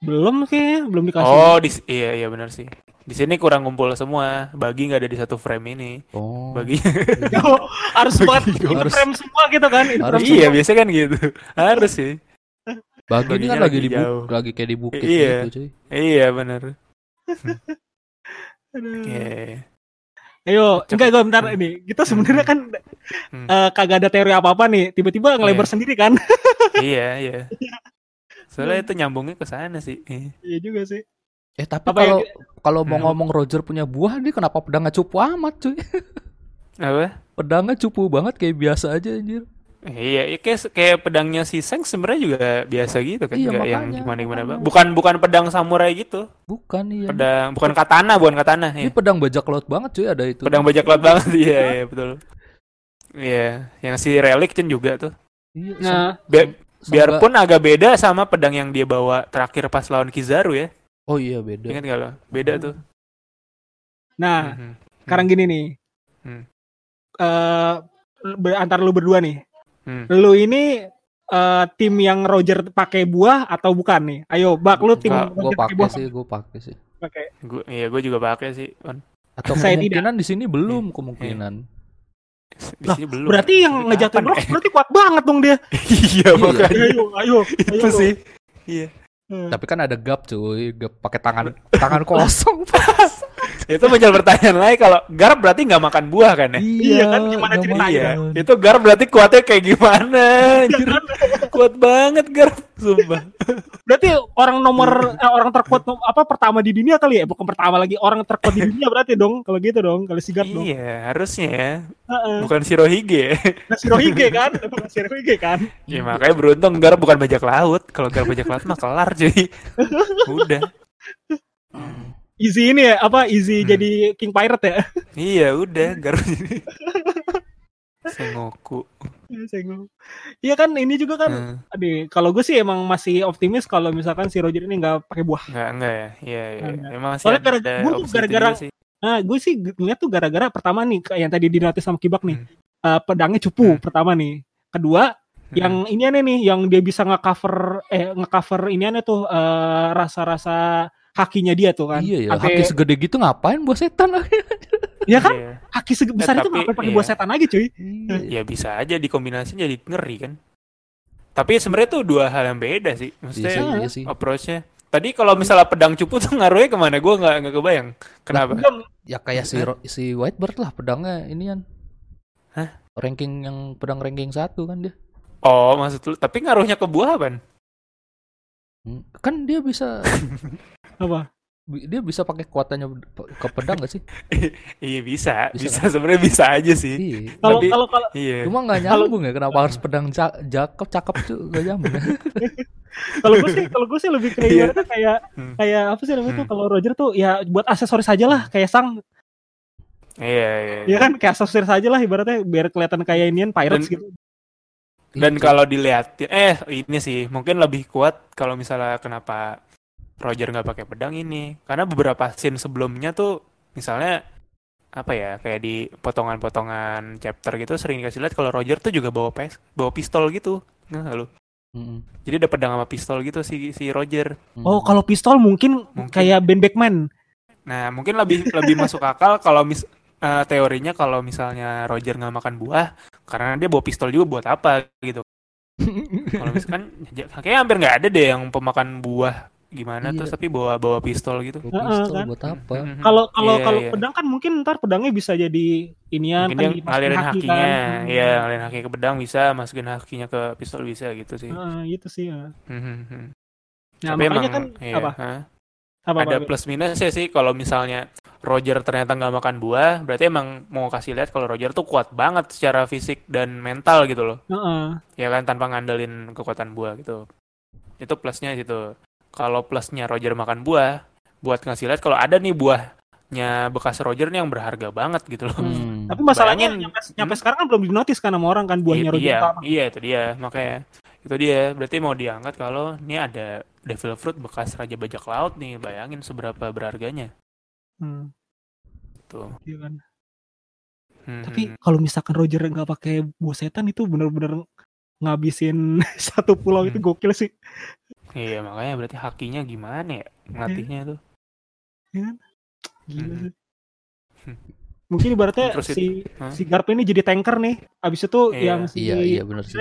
Belum kayaknya belum dikasih Oh, di iya iya benar sih. Di sini kurang ngumpul semua. Bagi nggak ada di satu frame ini. Oh. Bagi [LAUGHS] Oh, harus banget Harus- frame semua gitu kan harus- iya, semua. biasa kan gitu. Harus sih. Bagi ini kan lagi lagi di bu- lagi kayak di bukit Iya. gitu cuy. Iya, benar. [LAUGHS] Aduh. Iya. Ayo, Cepet. enggak gue bentar ini. Kita sebenarnya kan Hmm. eh, kagak ada teori apa-apa nih. Tiba-tiba ngelebar Iya. sendiri kan. [LAUGHS] iya, iya. Soalnya itu nyambungnya ke sana sih. Iya. Iya juga sih. Eh tapi yang- kalau kalau mau Hmm. ngomong Roger punya buah dia kenapa pedangnya cupu amat cuy? Apa? Pedangnya cupu banget kayak biasa aja anjir. Iya, iya kayak kayak pedangnya si Seng sebenarnya juga biasa gitu kan, Iya, nggak yang makanya, gimana gimana makanya. Bukan bukan pedang samurai gitu, Bukan iya. pedang bukan katana, bukan katana. Ini Iya. pedang bajak laut banget cuy ada itu. Pedang bajak laut banget, [LAUGHS] iya, iya betul. Iya, yang si Relic Chen juga tuh. Iya, Nah, biarpun agak beda sama pedang yang dia bawa terakhir pas lawan Kizaru ya. Oh iya beda. Ingat gak lo? Beda tuh. nah, Mhm. sekarang gini nih. Hmm. Eh ber- antara lu berdua nih. Hmm. Lu ini eh, tim yang Roger pakai buah atau bukan nih? Ayo, Bak lu tim Gua, gua Roger pakai pakai buah. sih, gua pakai sih. Pakai. Gua, iya, gue juga pakai sih. Atau Saya kemungkinan di sini belum kemungkinan. Di Lah, sini belum. Berarti yang ngejatuhin Rox ya? berarti kuat banget dong dia. [LAUGHS] iya, makanya. Ayo, ayo, ayo. Itu sih. Iya. Hmm. Tapi kan ada gap cuy, gap pakai tangan [LAUGHS] tangan kosong. [LAUGHS] Itu muncul pertanyaan lagi kalau Garp berarti nggak makan buah kan ya? Iya kan, gimana ceritanya? Iya. makan. Itu Garp berarti kuatnya kayak gimana? Anjir. Kuat banget Garp, sumpah. Berarti orang nomor eh, orang terkuat apa pertama di dunia kali ya? Bukan pertama lagi, orang terkuat di dunia berarti dong. Kalau gitu dong, kalau Sigard dong. Iya, harusnya ya. Heeh. Bukan Shirohige. Nah, Shirohige kan? Bukan Shirohige kan? ya makanya beruntung Garp bukan bajak laut. Kalau Garp bajak laut mah kelar cuy. Udah. Easy ini ya, apa easy Hmm. jadi King Pirate ya? [LAUGHS] Iya, udah Garp. Sengoku. Senggol. Iya kan ini juga kan, Hmm. aduh, kalau gue sih emang masih optimis kalau misalkan si Roger ini nggak pakai buah. Enggak, enggak ya. Iya, iya. Emang masih Soalnya ada gara- itu gara-gara-. Nah, gue sih ngeliat tuh gara-gara pertama nih kayak yang tadi dilatih sama Kibak nih, Hmm. eh, pedangnya cupu Hmm. pertama nih. Kedua, Hmm. yang ini aneh nih, yang dia bisa nge-cover eh nge-cover ini aneh tuh eh, rasa-rasa hakinya dia tuh kan. Iya ya, Sampai- haki segede gitu ngapain buah setan lagi? ya kan? Iya. Haki sebesar itu tapi- ngapain pakai iya. buah setan lagi cuy? Iya. Ya bisa aja dikombinasiin jadi ngeri kan. Tapi sebenarnya tuh dua hal yang beda sih. Iya Maksudnya sih, iya sih. approach-nya. Tadi kalau misalnya pedang cupu tuh ngaruhnya ke mana? Gue nggak nggak kebayang. Kenapa? Belum. Ya kayak si Ro- si Whitebird lah pedangnya ini kan. Hah? Ranking yang pedang ranking satu kan dia. Oh maksud lu. Tapi ngaruhnya ke buah apa? Hmm, Kan dia bisa [LAUGHS] Apa? dia bisa pakai kekuatannya ke pedang gak sih? [LAUGHS] Iya bisa, Bisa bisa, sebenarnya bisa aja sih. Iya. Kalau kalau kalau Iya. Cuma nggak nyambung ya kenapa harus pedang ca- cakep cakep tuh gak nyambung. ya? [LAUGHS] kalau gue sih kalau gue sih lebih kayak Iya. kayak Hmm. kayak apa sih namanya tuh Hmm. kalau Roger tuh ya buat aksesoris aja lah kayak sang Iya, iya. ya kan kayak aksesoris aja lah ibaratnya biar kelihatan kayak inian pirates Dan- gitu. Dan Itu. kalau dilihat, eh ini sih mungkin lebih kuat kalau misalnya kenapa Roger nggak pakai pedang ini, karena beberapa scene sebelumnya tuh misalnya apa ya kayak di potongan-potongan chapter gitu sering dikasih lihat kalau Roger tuh juga bawa pes, bawa pistol gitu, nggak lu? Mm-mm. Jadi ada pedang sama pistol gitu si si Roger. Mm. Oh kalau pistol mungkin, Mungkin. kayak Ben Beckman. Nah mungkin lebih [LAUGHS] lebih masuk akal kalau mis eh, teorinya kalau misalnya Roger nggak makan buah karena dia bawa pistol juga buat apa gitu. [LAUGHS] Kalau misalkan ya, kayaknya hampir nggak ada deh yang pemakan buah gimana Iya. terus tapi bawa bawa pistol gitu. Bawa pistol kan? buat apa? Mhm. Kalau kalau Iya, kalau iya. pedang kan mungkin ntar pedangnya bisa jadi inian Mungkin kan ngalirin haki hakinya, kan. iya ngalirin haki ke pedang bisa, masukin hakinya ke pistol bisa gitu sih. Heeh, gitu sih ya. Mhm. Nah, Tapi makanya emang kan iya, apa? hah? Apa, ada apa? plus minusnya sih kalau misalnya Roger ternyata nggak makan buah, berarti emang mau kasih lihat kalau Roger tuh kuat banget secara fisik dan mental gitu loh. Heeh. ya kan tanpa ngandelin kekuatan buah gitu itu plusnya gitu kalau plusnya Roger makan buah buat ngasih lihat kalau ada nih buahnya bekas Roger nih yang berharga banget gitu loh Hmm. [LAUGHS] Tapi masalahnya Bayangin. nyampe, nyampe Hmm? sekarang kan belum dinotis kan sama orang kan buahnya Iya, Roger iya, utama. iya itu dia makanya itu dia berarti mau diangkat kalau ini ada Devil Fruit bekas Raja Bajak Laut nih bayangin seberapa berharganya Hmm, tuh iya kan. Hmm, Tapi hmm. kalau misalkan Roger nggak pakai buah setan itu bener-bener ngabisin [LAUGHS] satu pulau itu Hmm. gokil sih. Iya makanya berarti hakinya gimana ya ngelatihnya tuh Gila Hmm. Mungkin ibaratnya Terus si Hah? si Garp ini jadi tanker nih. Abis itu Iya. yang si Iya iya benar sih.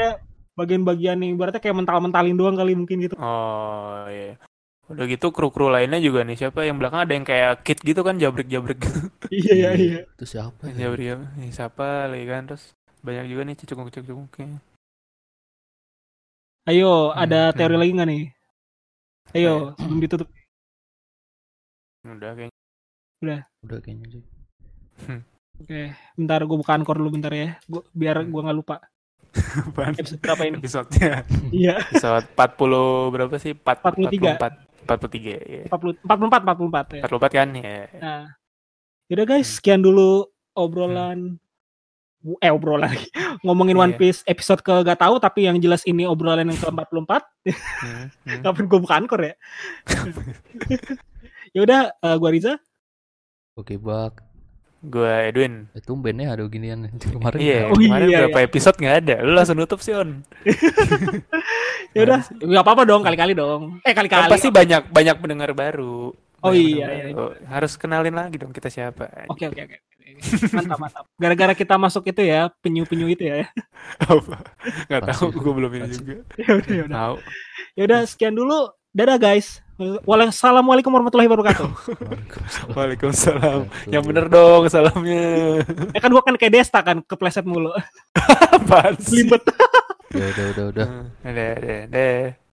Bagian-bagian yang ibaratnya kayak mental-mentalin doang kali mungkin gitu. Oh iya. Udah gitu kru-kru lainnya juga nih siapa yang belakang ada yang kayak kit gitu kan jabrik-jabrik [LAUGHS] iya iya iya. Itu siapa? ya? jabrik ya. Ini siapa lagi kan terus banyak juga nih cecunguk-cecunguknya. Ayo, Hmm, ada hmm. teori lagi nggak nih? Ayo, Kayak- sebelum ditutup. Udah kayaknya. Udah kayaknya sih. Oke, bentar gue buka ankor dulu bentar ya. Gua, biar Hmm. gue nggak lupa. Episode berapa ini? Episode-nya. Iya, Episode 40 berapa sih? 4, 43. 44. 43 ya. 40, 44, 44 ya. 44 kan ya. Nah, yaudah guys, sekian dulu obrolan eh obrolan lagi. [LAUGHS] ngomongin One Iya. Piece episode ke gak tahu tapi yang jelas ini obrolan yang ke 44 Hmm, hmm. [LAUGHS] kapan gue buka ankor ya [LAUGHS] yaudah eh, gua Riza Oke bak. Gua Edwin. Eh, tumbennya ada ginian kemarin. Iya, Oh, kemarin iya, berapa episode nggak ada. Lu langsung nutup sih, On. yaudah nggak apa-apa dong kali-kali dong eh Kan kali-kali pasti banyak banyak pendengar baru. Oh Banyak iya, iya. baru. Harus kenalin lagi dong kita siapa. Oke oke oke. Mantap mantap. Gara-gara kita masuk itu ya, penyu-penyu itu ya. Apa? Nggak tahu, gue belum ini juga. [LAUGHS] ya udah ya udah. Tahu. Ya udah sekian dulu. Dadah guys. Wassalamualaikum warahmatullahi wabarakatuh. [LAUGHS] Waalaikumsalam. Yang bener dong salamnya. [LAUGHS] ya kan gua kan kayak Desta kan kepleset mulu. Apaan sih? Libet. Ya udah udah udah. Deh, deh, deh.